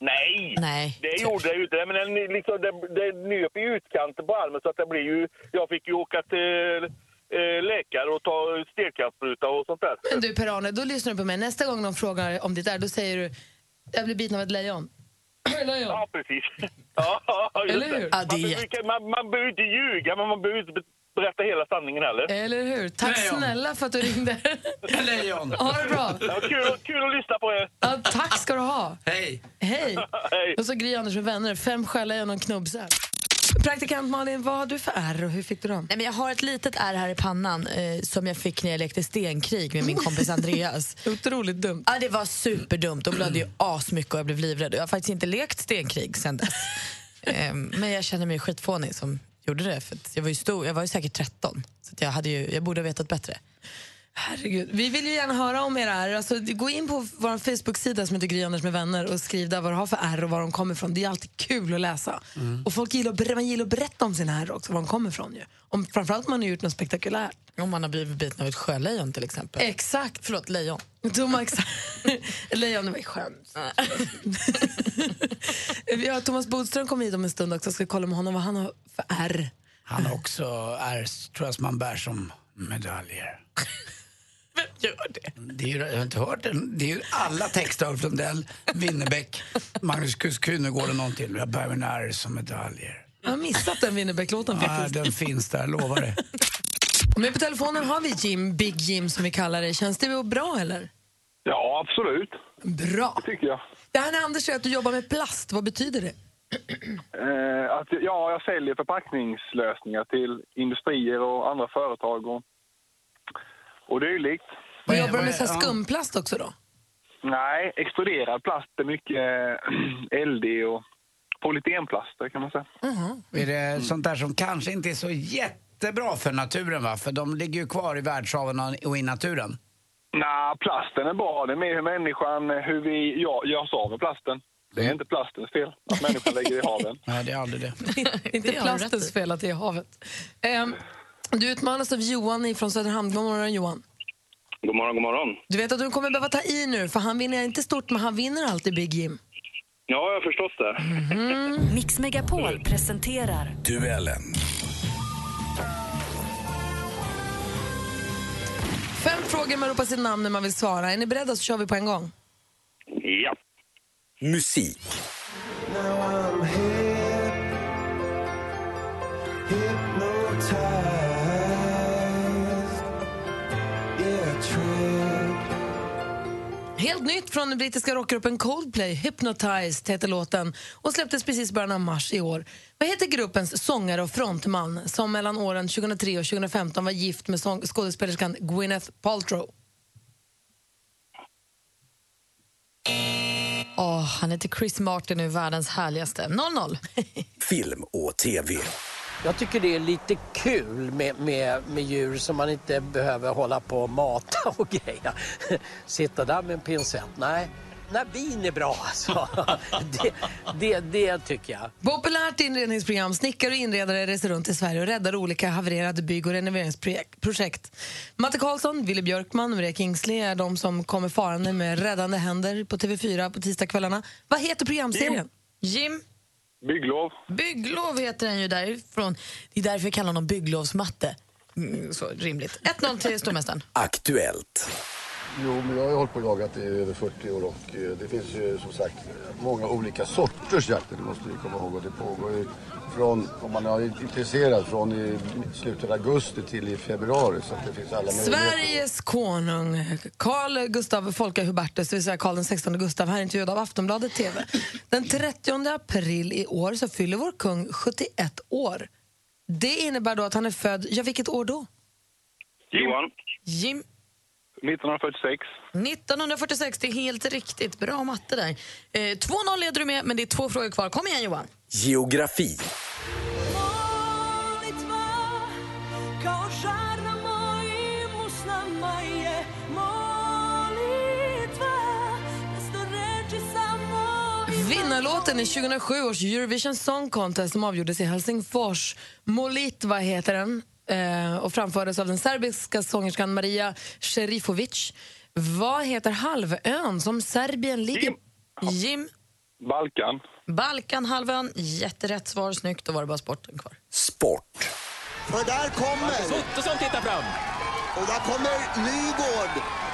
Nej, Nej, det gjorde jag ju inte. Men den, liksom, det, det nöp i utkanten på armen så att det blir ju... Jag fick ju åka till eh, läkare och ta stelkrampsspruta och sånt där. Men du Per-Arne, då lyssnar du på mig. Nästa gång de frågar om ditt ärr, då säger du jag blev biten av ett lejon. Lejon. Ja, precis. Ja, Eller hur? det. Ja, Man, det är behöver, inte- man, man behöver inte ljuga, men man behöver inte be- berätta hela sanningen heller. Eller hur? Tack Lejon. snälla för att du ringde. Lejon. Ha det bra. Ja, kul, kul att lyssna på er. Ja, tack ska du ha. Hej. Hej. Hej. Och så Gry Anders med vänner. Fem skälllejon och en knubbsäl. Praktikant Malin, vad har du för ärr och hur fick du dem? Nej, men jag har ett litet ärr här i pannan eh, som jag fick när jag lekte stenkrig med min kompis Andreas. Otroligt dumt. Ja, det var superdumt och blödde ju asmycket och jag blev livrädd. Jag har faktiskt inte lekt stenkrig sen dess. eh, men jag känner mig skitfånig som gjorde det. För jag, var ju stor, jag var ju säkert 13, så jag, hade ju, jag borde ha vetat bättre. Herregud. Vi vill ju gärna höra om era ärr. Alltså, gå in på vår Facebook-sida som heter Gry Anders med vänner och skriv där vad du har för ärr och var de kommer ifrån. Det är alltid kul att läsa. Och folk gillar att, man gillar att berätta om sina ärr också, var de kommer ifrån. Ju. Om, framförallt om man har gjort något spektakulärt. Om man har blivit biten av ett sjölejon till exempel. Exakt. Förlåt, lejon. De har. Lejon var ju skönt. Vi har Thomas Bodström kommer hit om en stund också. Ska kolla med honom vad han har för ärr. Han också är, tror jag, som man bär som medaljer. Vem gör det? Det är ju, jag har inte hört den. Det är ju alla texter av Lundell, Winnerbäck, Magnus Krunegård och någon till. Jag bär mina ärr som medaljer. Jag har missat den Winnerbäck-låten Ja, den finns där, lovar det. Med på telefonen har vi Jim, Big Jim som vi kallar det. Känns det bra eller? Ja, absolut. Bra. Det tycker jag. Det här när Anders säger att du jobbar med plast, vad betyder det? Eh, att, ja, jag säljer förpackningslösningar till industrier och andra företag och, och dylikt. Du jobbar med så här skumplast också då? Nej, exploderad plast är mycket eh, LD och polytenplaster kan man säga. Är det sånt där som kanske inte är så jättebra för naturen va? För de ligger ju kvar i världshaven och i naturen. Nej, plasten är bra. Det är mer hur människan, hur vi ja, gör oss av med plasten. Det är inte plastens fel att människan lägger i haven. Nej, det är aldrig det. inte har plastens fel att det är havet. Ehm, du utmanas av Johan från Söderhamn. God morgon Johan. God morgon, god morgon. Du vet att du kommer behöva ta i nu, för han vinner inte stort, men han vinner alltid Big Jim. Ja, jag har förstått det. Mhm. Mix Megapol presenterar Duellen. Fem frågor man ropar sitt namn när man vill svara. Är ni beredda så kör vi på en gång. Ja. Musik. Helt nytt från den brittiska rockgruppen Coldplay, Hypnotized heter låten och släpptes precis i början av mars i år. Vad heter gruppens sångare och frontman som mellan åren 2003 och 2015 var gift med skådespelerskan Gwyneth Paltrow? Åh, han heter Chris Martin och är världens härligaste. 0-0. Film och TV. Jag tycker det är lite kul med, med, med djur som man inte behöver hålla på och mata och greja. Sitta där med en pincett. Nej, nej bin är bra alltså. Det, det, det tycker jag. Populärt inredningsprogram. Snickare och inredare reser runt i Sverige och räddar olika havererade bygg och renoveringsprojekt. Matte Karlsson, Willy Björkman och Maria Kingsley är de som kommer farande med räddande händer på TV4 på tisdagskvällarna. Vad heter programserien? Jim? Bygglov. Bygglov heter den ju därifrån. Det är därför jag kallar honom bygglovsmatte. Mm, så rimligt. 1-0 till stormästaren. Aktuellt. Jo, men jag har ju hållit på och jagat i över 40 år och eh, det finns ju som sagt många olika sorters jakter. Det måste vi komma ihåg. Och det pågår ju från, om man är intresserad, från i slutet av augusti till i februari. Så att det finns alla. Sveriges konung, Carl Gustav Folke Hubertus, det vill säga Carl XVI Gustav, här intervjuad av Aftonbladet TV. Den 30 april i år så fyller vår kung 71 år. Det innebär då att han är född, ja vilket år då? Johan. Jim? 1946. 1946, det är helt riktigt. Bra matte där. Eh, 2-0 leder du med, men det är två frågor kvar. Kom igen Johan. Geografi. Vinnarlåten i 2007 års Eurovision Song Contest som avgjordes i Helsingfors. Molitva heter den eh, och framfördes av den serbiska sångerskan Maria Šerifovic. Vad heter halvön som Serbien ligger... Jim? Balkan. Balkanhalvön. Jätterätt svar. Snyggt. Då var det bara sporten kvar. Sport. För där kommer... Ottosson tittar fram. Och där kommer Nygård.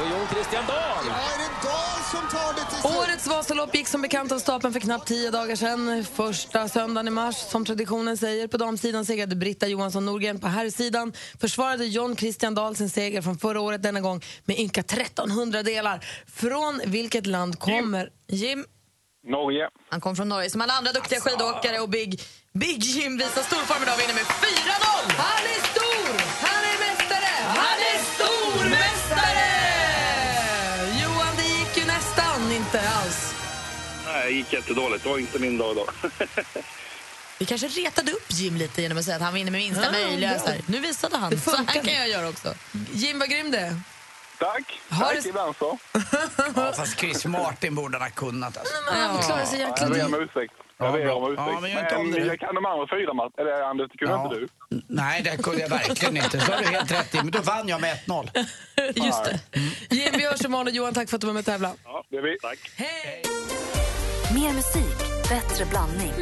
Och Jon Christian Dahl. Ja, är det Dahl som tar det till slut? Årets Vasalopp gick som bekant av stapeln för knappt tio dagar sedan. Första söndagen i mars, som traditionen säger. På damsidan segrade Britta Johansson Norgren. På herrsidan försvarade John Christian Dahl sin seger från förra året denna gång med ynka 1300 delar. Från vilket land kommer Jim? Norge. Han kom från Norge. Som alla andra duktiga skidåkare och Big, Big Jim visar stor form idag och vinner med 4-0! Han är stor! Det gick jättedåligt. Det var inte min dag idag. Vi kanske retade upp Jim lite genom att säga att han vinner med minsta Ja, möjliga. här. Nu visade han. Det Så här kan jag göra också. Jim, vad grym det är. Tack. Har Tack, du- ibland så. Ja, fast Chris Martin borde han ha kunnat alltså. Han klarar sig Jag jäkligt ber om ursäkt. Jag ber om ursäkt. Ja, men gör inte om det jag kan de andra fyra, Matt. Eller Anders, det kunde Ja. inte du. Nej, det kunde jag verkligen inte. Så har du helt rätt i. Men då vann jag med 1-0. Just det. Jim, vi hörs imorgon och Johan, tack för att du var med och tävlade. Ja, det är vi. Tack. Hej! Mer musik, bättre blandning.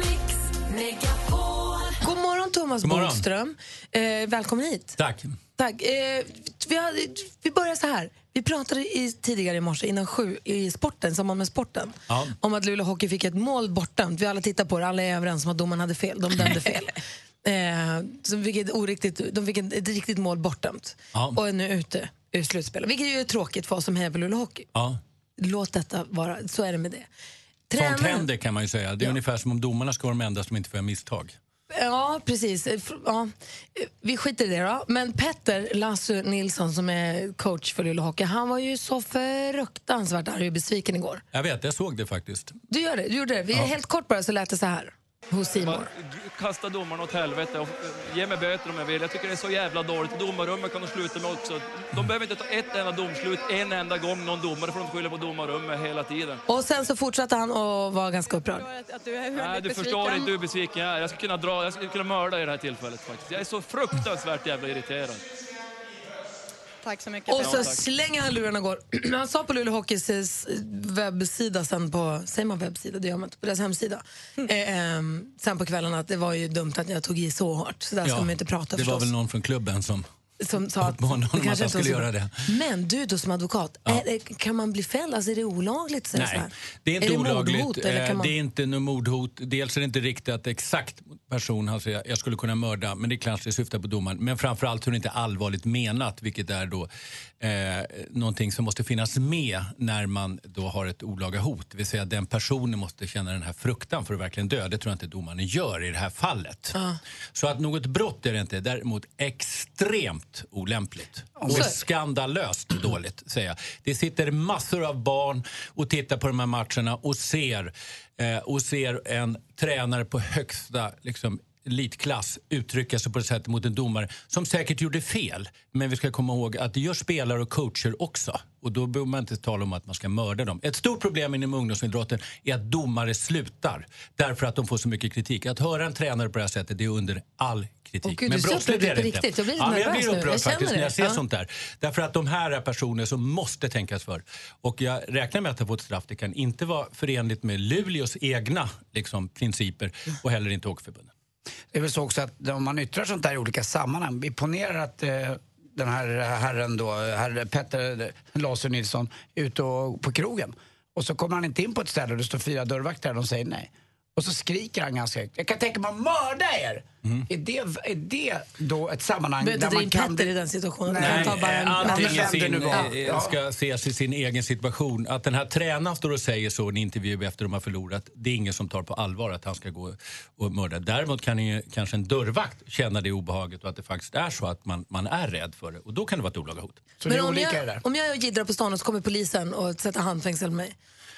God morgon, Thomas God morgon. Bodström. Eh, välkommen hit. Tack. Tack. Eh, vi, hade, vi börjar så här. Vi pratade i, tidigare i morse, innan sju, i sporten, samband med sporten, Ja. om att Luleå Hockey fick ett mål bortdömt. Vi alla tittar på det, alla är överens om att domaren hade fel. De dömde fel. eh, så de fick ett, oriktigt, de fick ett, ett riktigt mål bortdömt Ja. och är nu ute ur slutspelet. Vilket ju är tråkigt för oss som hejar på Luleå Hockey. Ja. Låt detta vara, så är det med det. Sånt Tränaren- händer kan man ju säga. Det är ungefär som om domarna ska vara de enda som inte får göra misstag. Ja, precis. Ja. Vi skiter i det då. Men Petter Lassu Nilsson som är coach för Luleå Hockey, han var ju så fruktansvärt arg och besviken igår. Jag vet, jag såg det faktiskt. Du gör det, du gjorde det. Vi, Ja. Helt kort bara så lät det så här hos Simon. Kasta domarna åt helvete och eh, ge mig böter om jag vill. Jag tycker det är så jävla dåligt. Domarrummet kan de sluta med också. De behöver inte ta ett enda domslut en enda gång någon domare får de skylla på domarrummet hela tiden. Och sen så fortsatte han och var ganska upprörd. Att du Nej, du förstår inte hur besviken jag är. Jag skulle kunna dra, jag skulle kunna mörda i det här tillfället faktiskt. Jag är så fruktansvärt jävla irriterad. Tack så mycket. Och så slänger han lurarna och går. Han sa på Luleå Hockeys webbsida sen på, säger man webbsida? Det gör man inte, på deras hemsida. Eh, ehm, sen på kvällen att det var ju dumt att jag tog i så hårt. Så där ska man inte prata det var förstås. väl någon från klubben som Som sa att honom att kanske han skulle så göra det. Men du då som advokat, är, det- kan man bli fälld? Alltså är det olagligt? att så Nej, det är inte det olagligt. mordhot? Eh, man... Det är inte något mordhot. Dels är det inte riktat exakt person, alltså jag, jag skulle kunna mörda, men det kanske syftar på domaren. Men framförallt är det inte allvarligt menat, vilket är då eh, någonting som måste finnas med när man då har ett olaga hot. Det vill säga den personen måste känna den här fruktan för att verkligen dö. Det tror jag inte domaren gör i det här fallet. Så att något brott är det inte, däremot extremt olämpligt. Och Så- skandalöst dåligt, säger jag. Det sitter massor av barn och tittar på de här matcherna och ser, eh, och ser en tränare på högsta liksom, elitklass uttrycka sig på det sättet mot en domare som säkert gjorde fel. Men vi ska komma ihåg att det gör spelare och coacher också. Och då behöver man inte tala om att man ska mörda dem. Ett stort problem inom ungdomsidrotten är att domare slutar därför att de får så mycket kritik. Att höra en tränare på det här sättet det är under all kritik. Gud, så brottsligt är det inte. riktigt. Jag blir ja, men jag blir upprörd Jag faktiskt när jag ser Ja. sånt där. Därför att de här är personer som måste tänkas för. Och jag räknar med att ha fått straff. Det kan inte vara förenligt med Luleås egna liksom, principer och heller inte Hockeyförbundet. Det är väl så också att om man yttrar sånt där i olika sammanhang, vi ponerar att eh, den här herren då, herr Petter Laser Nilsson, är ute och, på krogen. Och så kommer han inte in på ett ställe och det står fyra dörrvakter och de säger nej. Och så skriker han ganska högt. Jag kan tänka mig att mörda er! Är, det, är det då ett sammanhang Behöver inte dra in Petter i den situationen. Nej, tar bara en- Eh, det sin, eh, Ja. ska ses i sin egen situation. Att den här tränaren står och säger så i en intervju efter de har förlorat, det är ingen som tar på allvar att han ska gå och mörda. Däremot kan ju kanske en dörrvakt känna det obehaget och att det faktiskt är så att man, man är rädd för det. Och då kan det vara ett olaga hot. Men om jag, om jag jiddrar på stan och så kommer polisen och sätter handfängsel på mig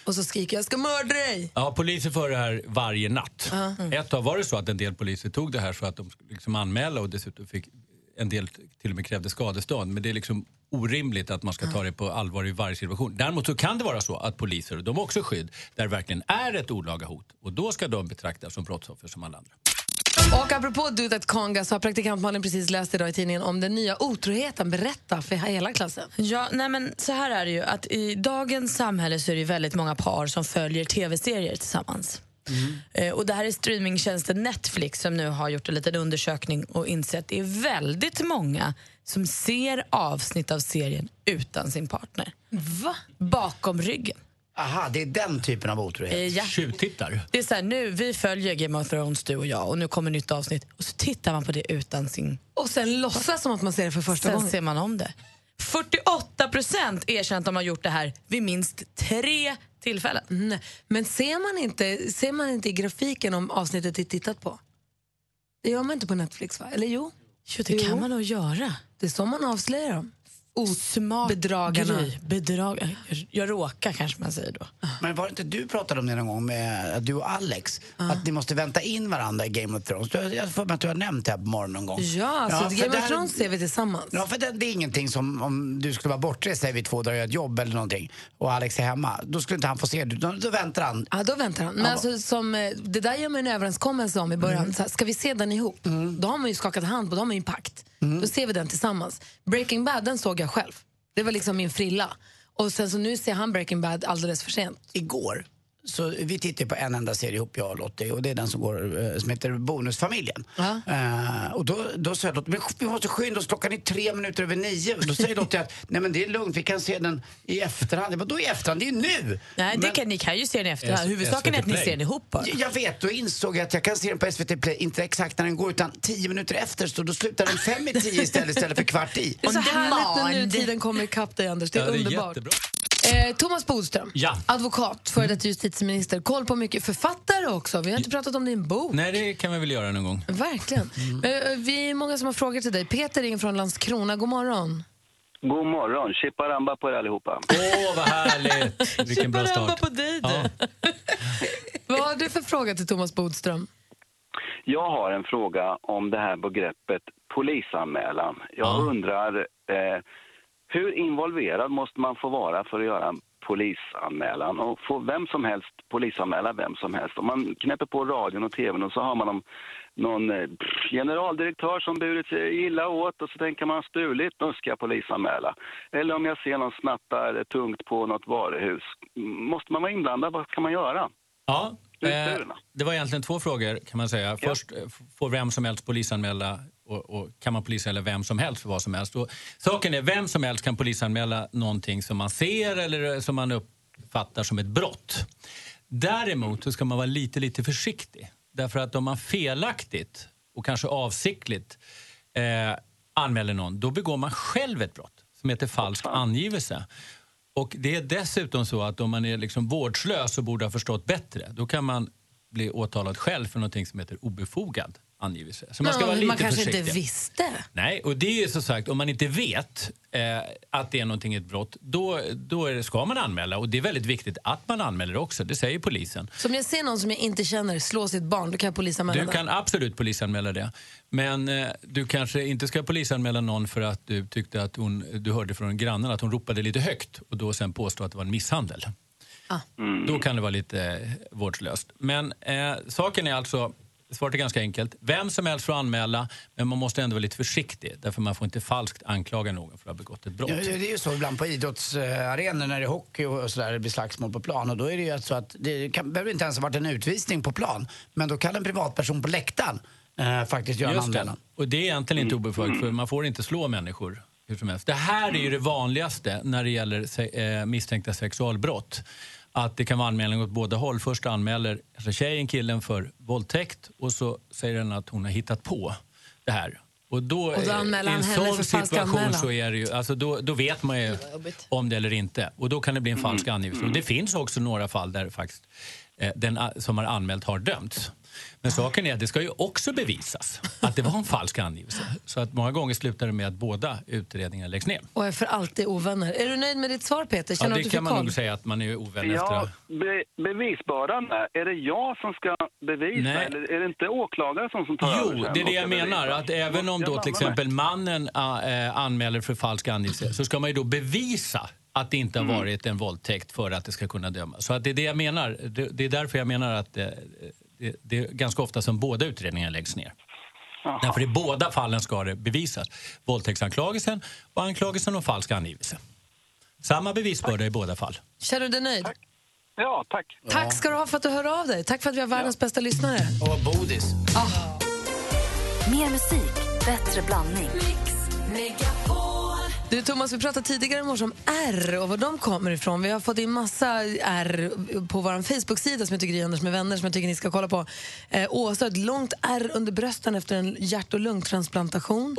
och så skriker jag ska mörda dig. Ja, polisen får det här varje natt. Mm. Ett tag var det så att en del poliser tog det här så att de skulle liksom anmäla och dessutom fick en del till och med krävde skadestånd. Men det är liksom orimligt att man ska ta det på allvar i varje situation. Däremot så kan det vara så att poliser, de har också skydd, där det verkligen är ett olaga hot. Och då ska de betraktas som brottsoffer som alla andra. Och apropå Do That Conga så har praktikant Malin precis läst idag i tidningen om den nya otroheten. Berätta för hela klassen. Ja, nej men så här är det ju att i dagens samhälle så är det väldigt många par som följer tv-serier tillsammans. Eh, Och det här är streamingtjänsten Netflix som nu har gjort en liten undersökning och insett att det är väldigt många som ser avsnitt av serien utan sin partner. Va? Bakom ryggen. Aha, det är den typen av otrohet. Eh, ja. Tjuvtittar. Det är så här, nu, vi följer Game of Thrones du och jag och nu kommer nytt avsnitt och så tittar man på det utan sin... Och sen låtsas som att man ser det för första sen gången. ser man om det. 48 procent erkänner att de har gjort det här vid minst tre tillfällen. Nej. Men ser man, inte, ser man inte i grafiken om avsnittet är tittat på? Det gör man inte på Netflix, va? Eller jo? Jo, det kan man nog göra. Det är så man avslöjar dem. Smart Bedragarna. grej. Bedrag... Jag, jag råkar kanske man säger då. Men var det inte du pratade om det någon gång med du och Alex? Att ni måste vänta in varandra i Game of Thrones. Jag har för mig att du har nämnt det här på morgonen någon gång. Ja, så Game of Thrones ser vi tillsammans. Ja, för det, det är ingenting som om du skulle vara bortrest säger vi två dagar och göra ett jobb eller någonting och Alex är hemma. Då skulle inte han få se det. Då, då väntar han. Ja, då väntar han. Men Ja. alltså, som, eh, det där gör man en överenskommelse om i början. Mm. Så här, ska vi se den ihop? Då har man ju skakat hand på, då har man ju en pakt. Mm. Då ser vi den tillsammans. Breaking Bad, den såg jag själv. Det var liksom min frilla. Och sen så nu ser han Breaking Bad alldeles för sent. Igår så vi tittar på en enda serie ihop, jag och Lottie, och det är den som, går, eh, som heter Bonusfamiljen. Eh, och då, då sa jag Lottie, men vi måste skynda oss, klockan är tre minuter över nio. Då säger Lottie att nej men det är lugnt, vi kan se den i efterhand. Jag bara, då i efterhand? Det är nu! Nej, det Men- kan, ni kan ju se den i efterhand. S- Huvudsaken är att ni ser den ihop bara. Jag vet, då insåg jag att jag kan se den på SVT Play, inte exakt när den går utan tio minuter efter, så då slutar den fem i tio istället, istället för kvart i. Det är så härligt när demand. nutiden kommer ikapp dig, Anders. Det är Ja, det är underbart. jättebra. Eh, Thomas Bodström, Ja. advokat, före detta justitieminister, koll på mycket författare också. Vi har inte pratat om din bok. Nej, det kan vi väl göra någon gång. Verkligen. Eh, vi är många som har frågor till dig. Peter ringer från Landskrona. God morgon. God morgon, chipparamba på er allihopa. Åh, vad härligt! Vilken bra Chipparamba start. på dig du. Vad har du för fråga till Thomas Bodström? Jag har en fråga om det här begreppet polisanmälan. Jag undrar, eh, hur involverad måste man få vara för att göra en polisanmälan och får vem som helst polisanmäla vem som helst. Om man knäpper på radion och tvn och så har man någon, någon eh, generaldirektör som burit sig illa åt och så tänker man stulit, då ska jag polisanmäla. Eller om jag ser någon snattar tungt på något varuhus. Måste man vara inblandad, vad kan man göra? Ja, eh, det var egentligen två frågor kan man säga. Först, eh, f- får vem som helst polisanmäla och, och kan man polisanmäla vem som helst för vad som helst? Och, saken är, vem som helst kan polisanmäla någonting som man ser eller som man uppfattar som ett brott. Däremot så ska man vara lite, lite försiktig. Därför att om man felaktigt och kanske avsiktligt eh, anmäler någon, då begår man själv ett brott som heter falsk angivelse. Och det är dessutom så att om man är liksom vårdslös och borde ha förstått bättre, då kan man bli åtalad själv för någonting som heter obefogad angivelse. Så man ska Mm. vara lite man kanske försiktig. inte visste. Nej, och det är så sagt, om man inte vet eh, att det är någonting ett brott, då, då det, ska man anmäla. Och det är väldigt viktigt att man anmäler också, det säger polisen. Så om jag ser någon som jag inte känner slå sitt barn, då kan jag polisanmäla Du det? kan absolut polisanmäla det. Men eh, du kanske inte ska polisanmäla någon för att du tyckte att hon, du hörde från grannen att hon ropade lite högt och då sen påstå att det var en misshandel. Ah. Då kan det vara lite eh, vårdslöst. Men eh, saken är alltså, svaret är ganska enkelt. Vem som helst får anmäla, men man måste ändå vara lite försiktig. Därför man får inte falskt anklaga någon för att ha begått ett brott. Ja, det är ju så ibland på idrottsarenor när det är hockey och sådär, det blir slagsmål på plan. Och då är det ju så att det kan, behöver inte ens ha varit en utvisning på plan. Men då kan en privatperson på läktaren eh, faktiskt göra en Just anmälan. det. Och det är egentligen inte obefogat för man får inte slå människor hur som helst. Det här är ju det vanligaste när det gäller se- eh, misstänkta sexualbrott. Att det kan vara anmälning åt båda håll. Först anmäler alltså tjejen killen för våldtäkt och så säger den att hon har hittat på det här. Och då, Och då eh, anmäler en han henne för falsk situation anmälan. så är det ju, alltså då, då vet man ju om det eller inte. Och då kan det bli en falsk angivelse. Och det finns också några fall där faktiskt eh, den som har anmält har dömts. Men saken är att det ska ju också bevisas att det var en falsk angivelse. Så att många gånger slutar det med att båda utredningarna läggs ner. Och är för alltid ovänner. Är du nöjd med ditt svar Peter? Ja, Känner du det du kan man koll? nog säga att man är ovän efter Ja, att- be, bevisbördan, är det jag som ska bevisa Nej. eller är det inte åklagare som, som tar över Jo, sen det är det jag ska bevisa? menar. Att även om då till exempel mannen äh, anmäler för falsk angivelse så ska man ju då bevisa att det inte har Mm. varit en våldtäkt för att det ska kunna dömas. Så att det är det jag menar. Det, det är därför jag menar att det, det, är ganska ofta som båda utredningarna läggs ner. Därför i båda fallen ska det bevisas. Våldtäktsanklagelsen och anklagelsen om falsk angivelse. Samma bevisbörda i båda fall. Känner du dig nöjd? Ja, tack. Tack ska du ha för att du hör av dig. Tack för att vi har världens bästa lyssnare. Och bodis. Mer musik, bättre blandning. Du Thomas, vi pratade tidigare i morse om R och var de kommer ifrån. Vi har fått in massa R på vår Facebook-sida som heter Gry Anders med vänner som jag tycker ni ska kolla på. Eh, Åsa har ett långt R under brösten efter en hjärt och lungtransplantation.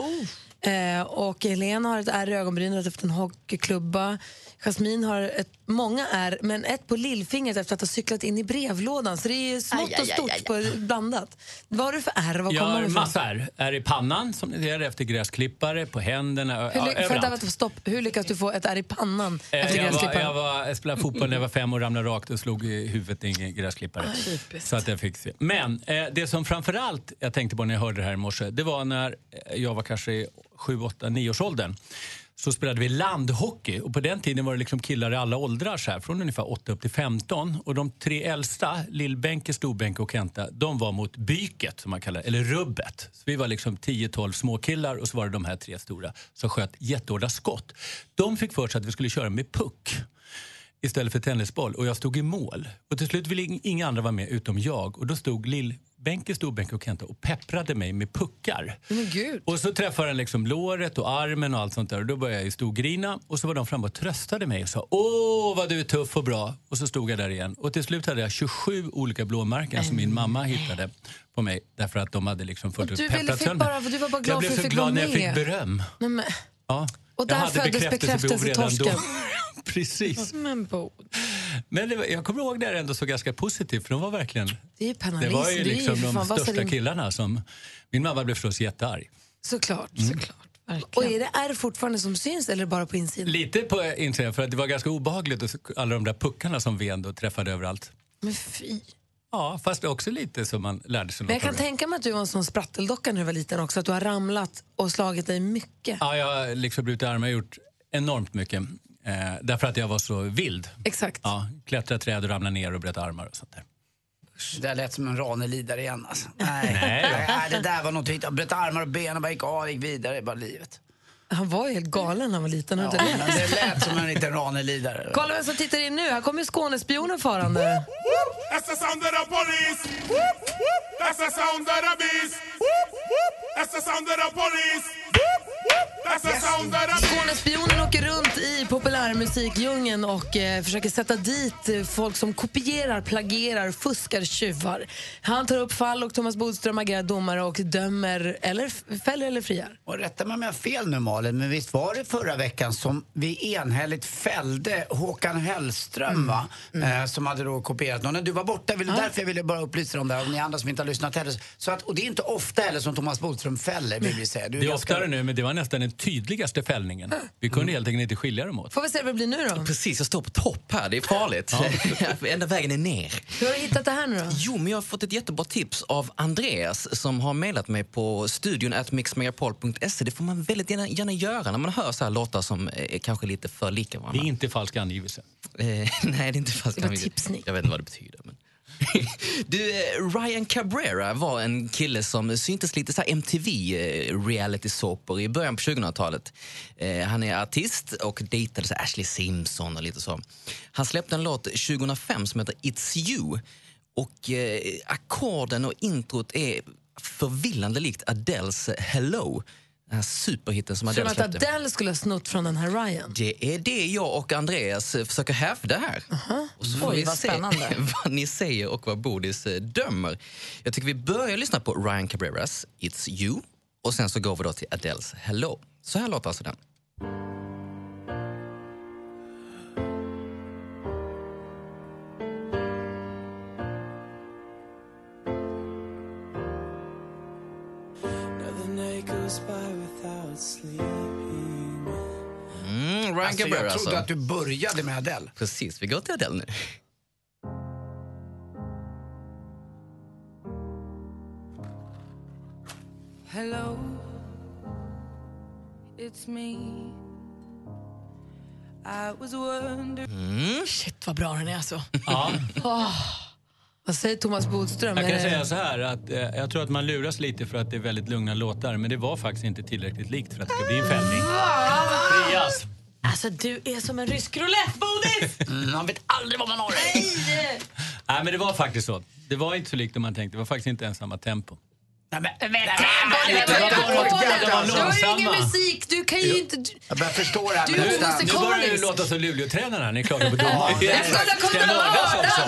Eh, och Helena har ett R i ögonbrynet efter en hockeyklubba. Jasmin har ett, många R, men ett på lillfingret efter att ha cyklat in i brevlådan. Så det är ju smått Aj, aj, och stort aj, På, blandat. Vad har du för R? Var Jag har massa här. Är i pannan, som ni ser, efter gräsklippare, på händerna, Hur, ja, överallt. att, stopp, hur lyckas du få ett R i pannan Eh, efter jag, var, gräsklipparen? jag, var, jag spelade fotboll när jag var fem och ramlade rakt och slog i huvudet i en gräsklippare. Typiskt. Så att jag fick se. Men eh, det som framförallt jag tänkte på när jag hörde det här i morse, det var när eh, jag var kanske i 7, 8, 9 års åldern. Så spelade vi landhockey och på den tiden var det liksom killar i alla åldrar så här, från ungefär 8 upp till 15. Och de tre äldsta, Lill-Benke, Stor-Benke och Kenta, de var mot byket som man kallar eller rubbet. Så vi var liksom 10-12 småkillar och så var det de här tre stora som sköt jättehårda skott. De fick för sig att vi skulle köra med puck istället för tennisboll och jag stod i mål. Och till slut ville ing- inga andra vara med utom jag och då stod lill Lill-Benke, Stor-Benke och Kenta och pepprade mig med puckar. Gud. Och så träffade den liksom låret och armen och allt sånt där och då började jag storgrina och så var de framme och tröstade mig och sa Åh vad du är tuff och bra. Och så stod jag där igen och till slut hade jag 27 olika blåmärken som min mamma hittade på mig därför att de hade liksom fört Och ut pepprat sönder. du var bara glad Jag blev så glad när jag fick beröm. Nej, men, Ja. Och där jag hade föddes bekräftelsebehov redan då. bekräftelsetorsken. Precis. men Bo, Men det var, jag kommer ihåg det här ändå så ganska positivt för de var verkligen... det är ju Det var ju Det är liksom för de fan- största din- killarna som... Min mamma blev förstås jättearg. Såklart, Mm. såklart. Och är det R fortfarande som syns eller bara på insidan? Lite på insidan för att det var ganska obehagligt att alla de där puckarna som ven och träffade överallt. Men fy. Ja, fast också lite som man lärde sig Men jag kan tänka mig att du var en sån spratteldocka när du var liten också, att du har ramlat och slagit dig mycket. Ja, jag har liksom brutit armar och gjort enormt mycket. Eh, därför att jag var så vild. Exakt. Ja, klättra träd och ramla ner och bröt armar och sånt där. Det där lät som en Ranelidare igen alltså. Nej. Nej. Nej, det där var något. Jag bröt armar och ben och bara gick av, gick vidare. Det livet. Han var ju helt galen när han var liten. Ja, det lät som en liten Ranelidare. Kolla vem som tittar in nu. Här kommer Skånespionen farande. That's the sound of the police. That's the sound of the beast. That's the sound of the police. That's the sound of the Skånespionen åker runt i populärmusikdjungeln och eh, försöker sätta dit eh, folk som kopierar, plagierar, fuskar, tjuvar. Han tar upp fall och Thomas Bodström agerar domare och dömer, eller fäller eller friar. Och rätta mig om jag har fel nu Malin, men visst var det förra veckan som vi enhälligt fällde Håkan Hellström va? Eh, som hade då kopierat någon. Du var borta, vill, därför jag ville bara upplysa om det här, och ni andra som inte har lyssnat heller. Så att, och det är inte ofta heller som Thomas Bodström fäller vill vi säga. Du Det är ganska- oftare nu, men det var nästan den tydligaste fällningen. Vi kunde helt enkelt inte skilja dem åt. Får vi se vad det blir nu då? Precis, jag står på topp här. Det är farligt. Enda vägen är ner. Hur har du hittat det här nu då? Jo, men jag har fått ett jättebra tips av Andreas som har mejlat mig på studion at mixmegapol.se. Det får man väldigt gärna, gärna göra när man hör så här låtar som är kanske lite för lika Det varandra. är inte falsk angivelse. Eh, nej, det är inte. Det var tipsning. Jag vet inte vad det betyder. Men. Du, eh, Ryan Cabrera var en kille som syntes lite så här MTV eh, reality såpor i början på 2000-talet. Eh, han är artist och dejtade så Ashley Simpson och lite så. Han släppte en låt 2005 som heter It's You. Och eh, ackorden och introt är förvillande likt Adeles Hello. Den här superhitten som Adele att släppte. Adele skulle ha snott från den här Ryan. Det är det jag och Andreas eh, försöker hävda här. Och så får Oj, vi vad se spännande. vad ni säger och vad Bodis eh, dömer. Jag tycker vi börjar lyssna på Ryan Cabreras It's You och sen så går vi då till Adeles Hello. Så här låter alltså den. Cabrera jag trodde alltså. att du började med Adele. Precis, vi går till Adele nu. Hello, it's me. I was wondering. Mm. Shit vad bra den är alltså. Ja. Åh, vad säger Thomas Bodström? Jag kan det- säga så här att eh, jag tror att man luras lite för att det är väldigt lugna låtar, men det var faktiskt inte tillräckligt likt för att det ska bli en fällning. Frias! Alltså du är som en rysk roulette, Bodis! Mm, man vet aldrig vad man har. Nej, men det var faktiskt så. Det var inte så likt man tänkte. Det var faktiskt inte ens samma tempo. Nej, men, Men, nej, men, men, men, det var men, åtgärd, men, alltså. Du har ju ingen långsamma. musik, du kan ju inte... du- Jag börjar förstå det här Du med musikalisk. Nu börjar du låta som Luleåtränaren här. Ni klagar på domaren. Ja, jag mördas också?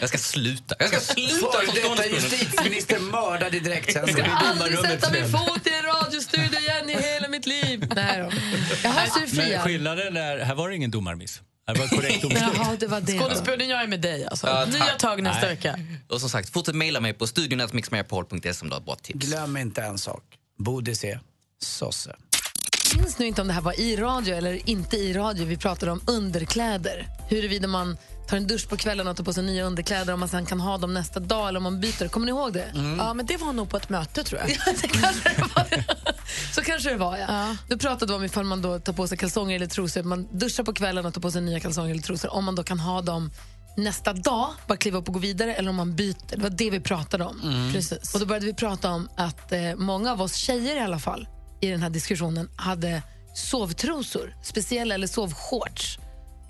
Jag ska sluta. Jag ska sluta Före som detta justitieminister mördad i direktsändning. Jag ska aldrig sätta min fot i en radiostudio igen i hela mitt liv. Nej då. Jaha, så är du Men skillnaden är, här var det ingen domarmiss. Här var korrekt. Jaha, det var det. Skådespelaren, jag är med dig alltså. Ja, Nya tag nästa Nej. vecka. Och som sagt, fortsätt mejla mig på studion at mixmegapol.se om du har ett bra tips. Glöm inte en sak. Bodis är sosse. Minns nu inte om det här var i radio eller inte i radio. Vi pratade om underkläder. Huruvida man tar en dusch på kvällen och tar på sig nya underkläder om man sen kan ha dem nästa dag eller om man byter. Kommer ni ihåg det? Ja, men det var nog på ett möte tror jag. Så kanske det var, ja. Då pratade vi om ifall man då tar på sig kalsonger eller trosor. Man duschar på kvällen och tar på sig nya kalsonger eller trosor. Om man då kan ha dem nästa dag, bara kliva upp och gå vidare, eller om man byter. Det var det vi pratade om. Mm. Precis. Och då började vi prata om att eh, många av oss tjejer i alla fall, i den här diskussionen, hade sovtrosor. Speciella, eller sovshorts.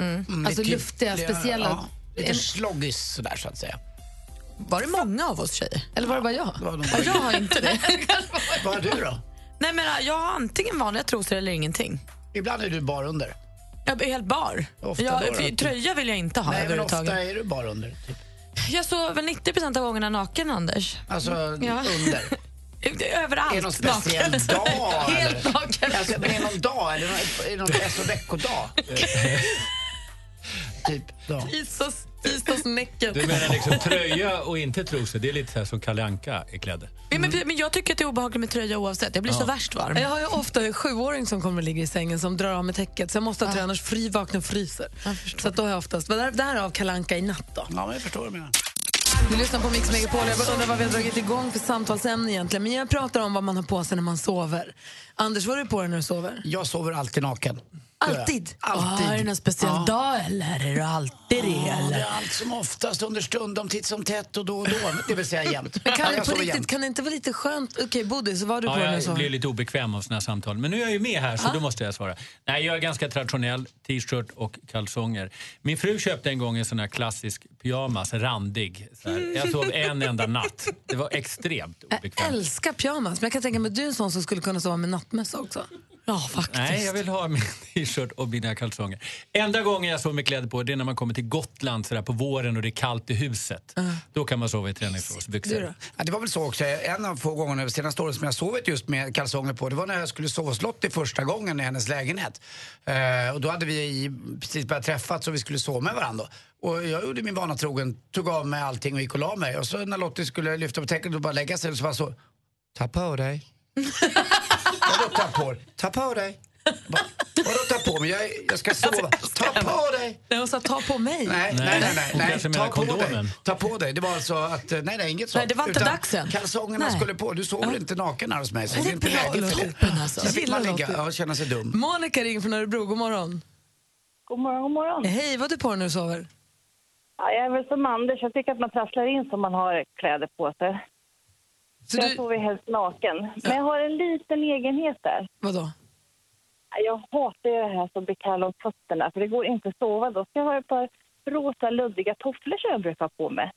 Mm, Alltså lite- luftiga, speciella. Ja, lite sloggis sådär så att säga. Var det många av oss tjejer? Eller var det bara jag? Det var de Ja, jag har inte det. Vad har du då? Nej, men jag har antingen vanliga trosor eller ingenting. Ibland är du bara under. Jag är helt bar. Ofta jag, då då? Tröja vill jag inte ha Nej, men ofta är du bara under. Typ. Jag sover 90% av gångerna naken, Anders. Alltså Ja. under. Överallt Är det någon speciell naken. dag? Helt naken. Alltså, men är det någon dag eller är det någon S och veckodag? typ dag. Tisdags, tisdagsnäcken. Du menar liksom tröja och inte trosor? Det är lite så här som Kalle Anka är klädd. Ja, men, men jag tycker att det är obehagligt med tröja oavsett. Jag blir Ja. så värst varm. Jag har ju ofta en sjuåring som kommer och ligger i sängen som drar av mig täcket så jag måste ha tröja annars fri, vaknar och fryser. Så att då har jag oftast, därav kalanka i natt då. Ja, men jag förstår vad du menar. Du lyssnar på Mix Megapol. Jag undrar vad vi har dragit igång för samtalsämne egentligen. Men jag pratar om vad man har på sig när man sover. Anders, vad har du på dig när du sover? Jag sover alltid naken. Alltid? Alltid. Ah, är det någon speciell Ja. dag eller? Är det alltid det? Ja, det eller? är allt som oftast, understundom, titt som tätt och då och då. Det vill säga jämt. Men kan, Jag det på riktigt, jämt. kan det inte vara lite skönt? Okej, Bodis, vad har du på Ja, dig nu? jag blir lite obekväm av såna här samtal. Men nu är jag ju med här så Ja. då måste jag svara. Nej, jag är ganska traditionell. T-shirt och kalsonger. Min fru köpte en gång en sån här klassisk pyjamas, randig. Så här. Jag sov en enda natt. Det var extremt Jag obekvämt. älskar pyjamas, men jag kan tänka mig att du är en sån som skulle kunna sova med nattmössa också. Ja, faktiskt. Nej, jag vill ha min t-shirt och mina kalsonger. Enda gången jag sover med kläder på det är när man kommer till Gotland så där på våren och det är kallt i huset. Då kan man sova i träningsbyxor. Ja, det var väl så också. En av få gånger de senaste åren som jag sovit just med kalsonger på, det var när jag skulle sova hos Lottie första gången i hennes lägenhet. Eh, och då hade vi precis börjat träffas och vi skulle sova med varandra. Och jag gjorde min vana trogen, tog av mig allting och gick och la mig. Och så när Lottie skulle lyfta på täcket och bara lägga sig så var jag så, ta på dig. Vadå ta på dig? Ta på dig. Vadå ta på mig? Jag, jag ska sova. Ta på dig! Nej, hon sa ta på mig. Nej, nej, nej. nej, nej. kanske Ta menar på kondomen. dig. Ta på dig. Det var alltså att, eh, nej, nej, inget sånt. Nej, det var inte Utan dags än. Kalsongerna Nej. skulle på. Du sover inte naken här hos mig, så det är inte bra, läge för det. Lotta. Alltså. Fick man ligga och känna sig dum. Monica ringer från Örebro, god morgon. God morgon, god morgon. Hej, vad du på när du sover? Ja, jag är väl som Anders, jag tycker att man trasslar in så man har kläder på sig. Så jag du- sover helst naken. Men jag har en liten egenhet där. Vadå? Jag hatar ju det här som blir kall om fötterna, för det går inte att sova då. ska jag ha ett par rosa luddiga tofflor som jag brukar ha på mig.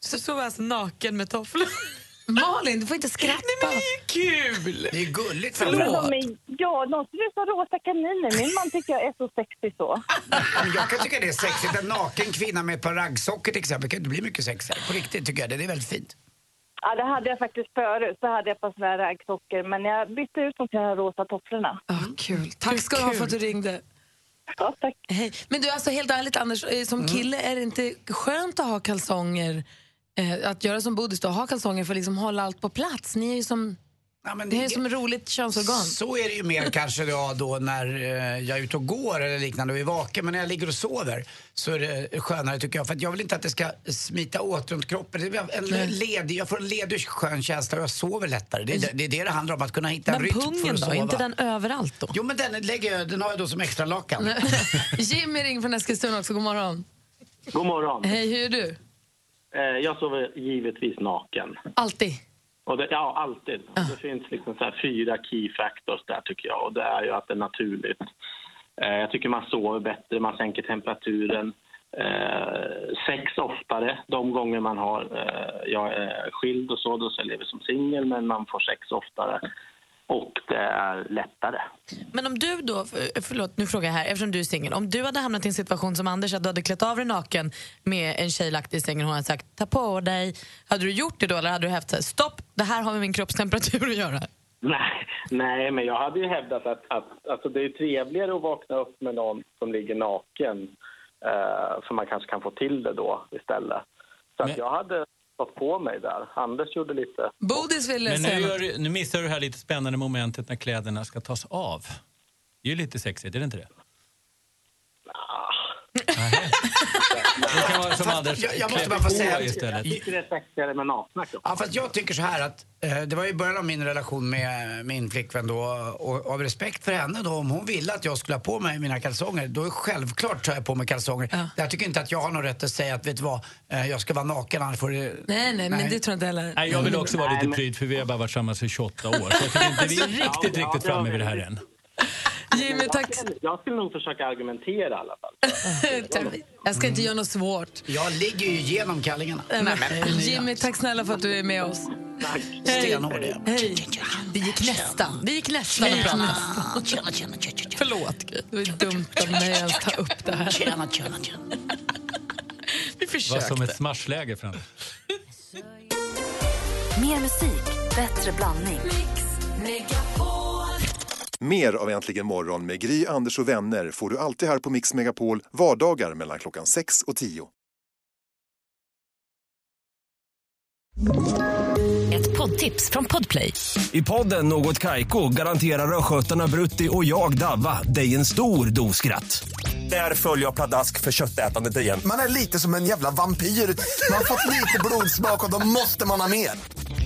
Så sover alltså naken med tofflor? Malin, du får inte skratta. Nej, men det är ju kul! Det är gulligt framförallt. är, ja, de ser ut som rosa kaniner. Min man tycker jag är så sexig så. Men Jag kan tycka det är sexigt. En naken kvinna med ett par raggsockor till exempel kan inte bli mycket sexigare. På riktigt tycker jag det. Det är väldigt fint. Ja, det hade jag faktiskt förut. Så hade jag par såna här raggsockor. Men jag bytte ut dem till de här rosa tofflorna. Ah, kul. Tack ska du ha för att du ringde. Ja, tack. Hej. Men du, alltså helt ärligt Anders, eh, som Mm. kille är det inte skönt att ha kalsonger? Eh, att göra som Bodis då, ha kalsonger för att liksom hålla allt på plats. Ni är ju som, Ja, men det är som ett roligt könsorgan. Så är det ju mer kanske då, då när eh, jag är ute och går eller liknande och är vaken. Men när jag ligger och sover så är det skönare tycker jag. För att jag vill inte att det ska smita åt runt kroppen. Det en ledig, jag får en ledig skön känsla och jag sover lättare. Det är det, det, är det det handlar om, att kunna hitta en Men rytm för pungen att då? sova. Är inte den överallt då? Jo men den, lägger jag, den har jag då som extra lakan. Jimmy ringer från Eskilstuna också, god morgon. God morgon. Hej, hur är du? Eh, Jag sover givetvis naken. Alltid? Och det, ja, alltid. Det finns liksom så fyra key factors där tycker jag. Och det är ju att det är naturligt. Eh, Jag tycker man sover bättre, man sänker temperaturen. Eh, sex oftare de gånger man har... Eh, jag är skild och så, då så jag lever som singel, men man får sex oftare. Och det är lättare. Men om du då, för- förlåt nu frågar jag här, eftersom du är singel. Om du hade hamnat i en situation som Anders, att du hade klätt av dig naken med en tjej lagt i sängen och hon hade sagt ta på dig. Hade du gjort det då eller hade du hävt så här, stopp, det här har med min kroppstemperatur att göra? Nej, nej, men jag hade ju hävdat att, att alltså det är trevligare att vakna upp med någon som ligger naken. Eh, för man kanske kan få till det då istället. Så att jag hade stått på mig där. Anders gjorde lite... Bodis ville Men nu, säga gör, nu missar du det här lite spännande momentet när kläderna ska tas av. Det är ju lite sexigt, är det inte det? Det kan vara som Anders, jag, jag måste bara få säga istället. Jag tycker det är sexigare med nakna Ja, fast jag tycker så här att eh, det var i början av min relation med min flickvän då och av respekt för henne då, om hon ville att jag skulle ha på mig mina kalsonger, då är självklart tar jag på mig kalsonger. Jag tycker inte att jag har någon rätt att säga att vet du vad, eh, jag ska vara naken annars får det... Nej, nej, men det tror jag inte heller. Nej, jag vill också vara lite pryd för vi har bara varit tillsammans i 28 år. Så jag tycker inte vi är riktigt, Ja, riktigt framme vid det här än. Jimmy, tack. Jag skulle nog försöka argumentera i alla fall. Jag ska inte göra något svårt. Jag ligger ju igenom kallingarna. Nej, men, Jimmy, tack snälla för att du är med oss. Tack. Stenhård är jag. Hej. Det gick nästan. Det gick nästan att prata. Förlåt. Det var dumt av mig att ta upp det här. Tjena, tjena, tjena. Vi Det var försökte. som ett smashläge fram. Mer musik, bättre blandning. Mer av Äntligen morgon med Gry, Anders och vänner får du alltid här på Mix Megapol vardagar mellan klockan 6 och 10. Ett poddtips från Podplay. I podden Något Kaiko garanterar östgötarna Brutti och jag, Davva, dig en stor dos skratt. Där följer jag pladask för köttätandet igen. Man är lite som en jävla vampyr. Man har fått lite blodsmak och då måste man ha mer.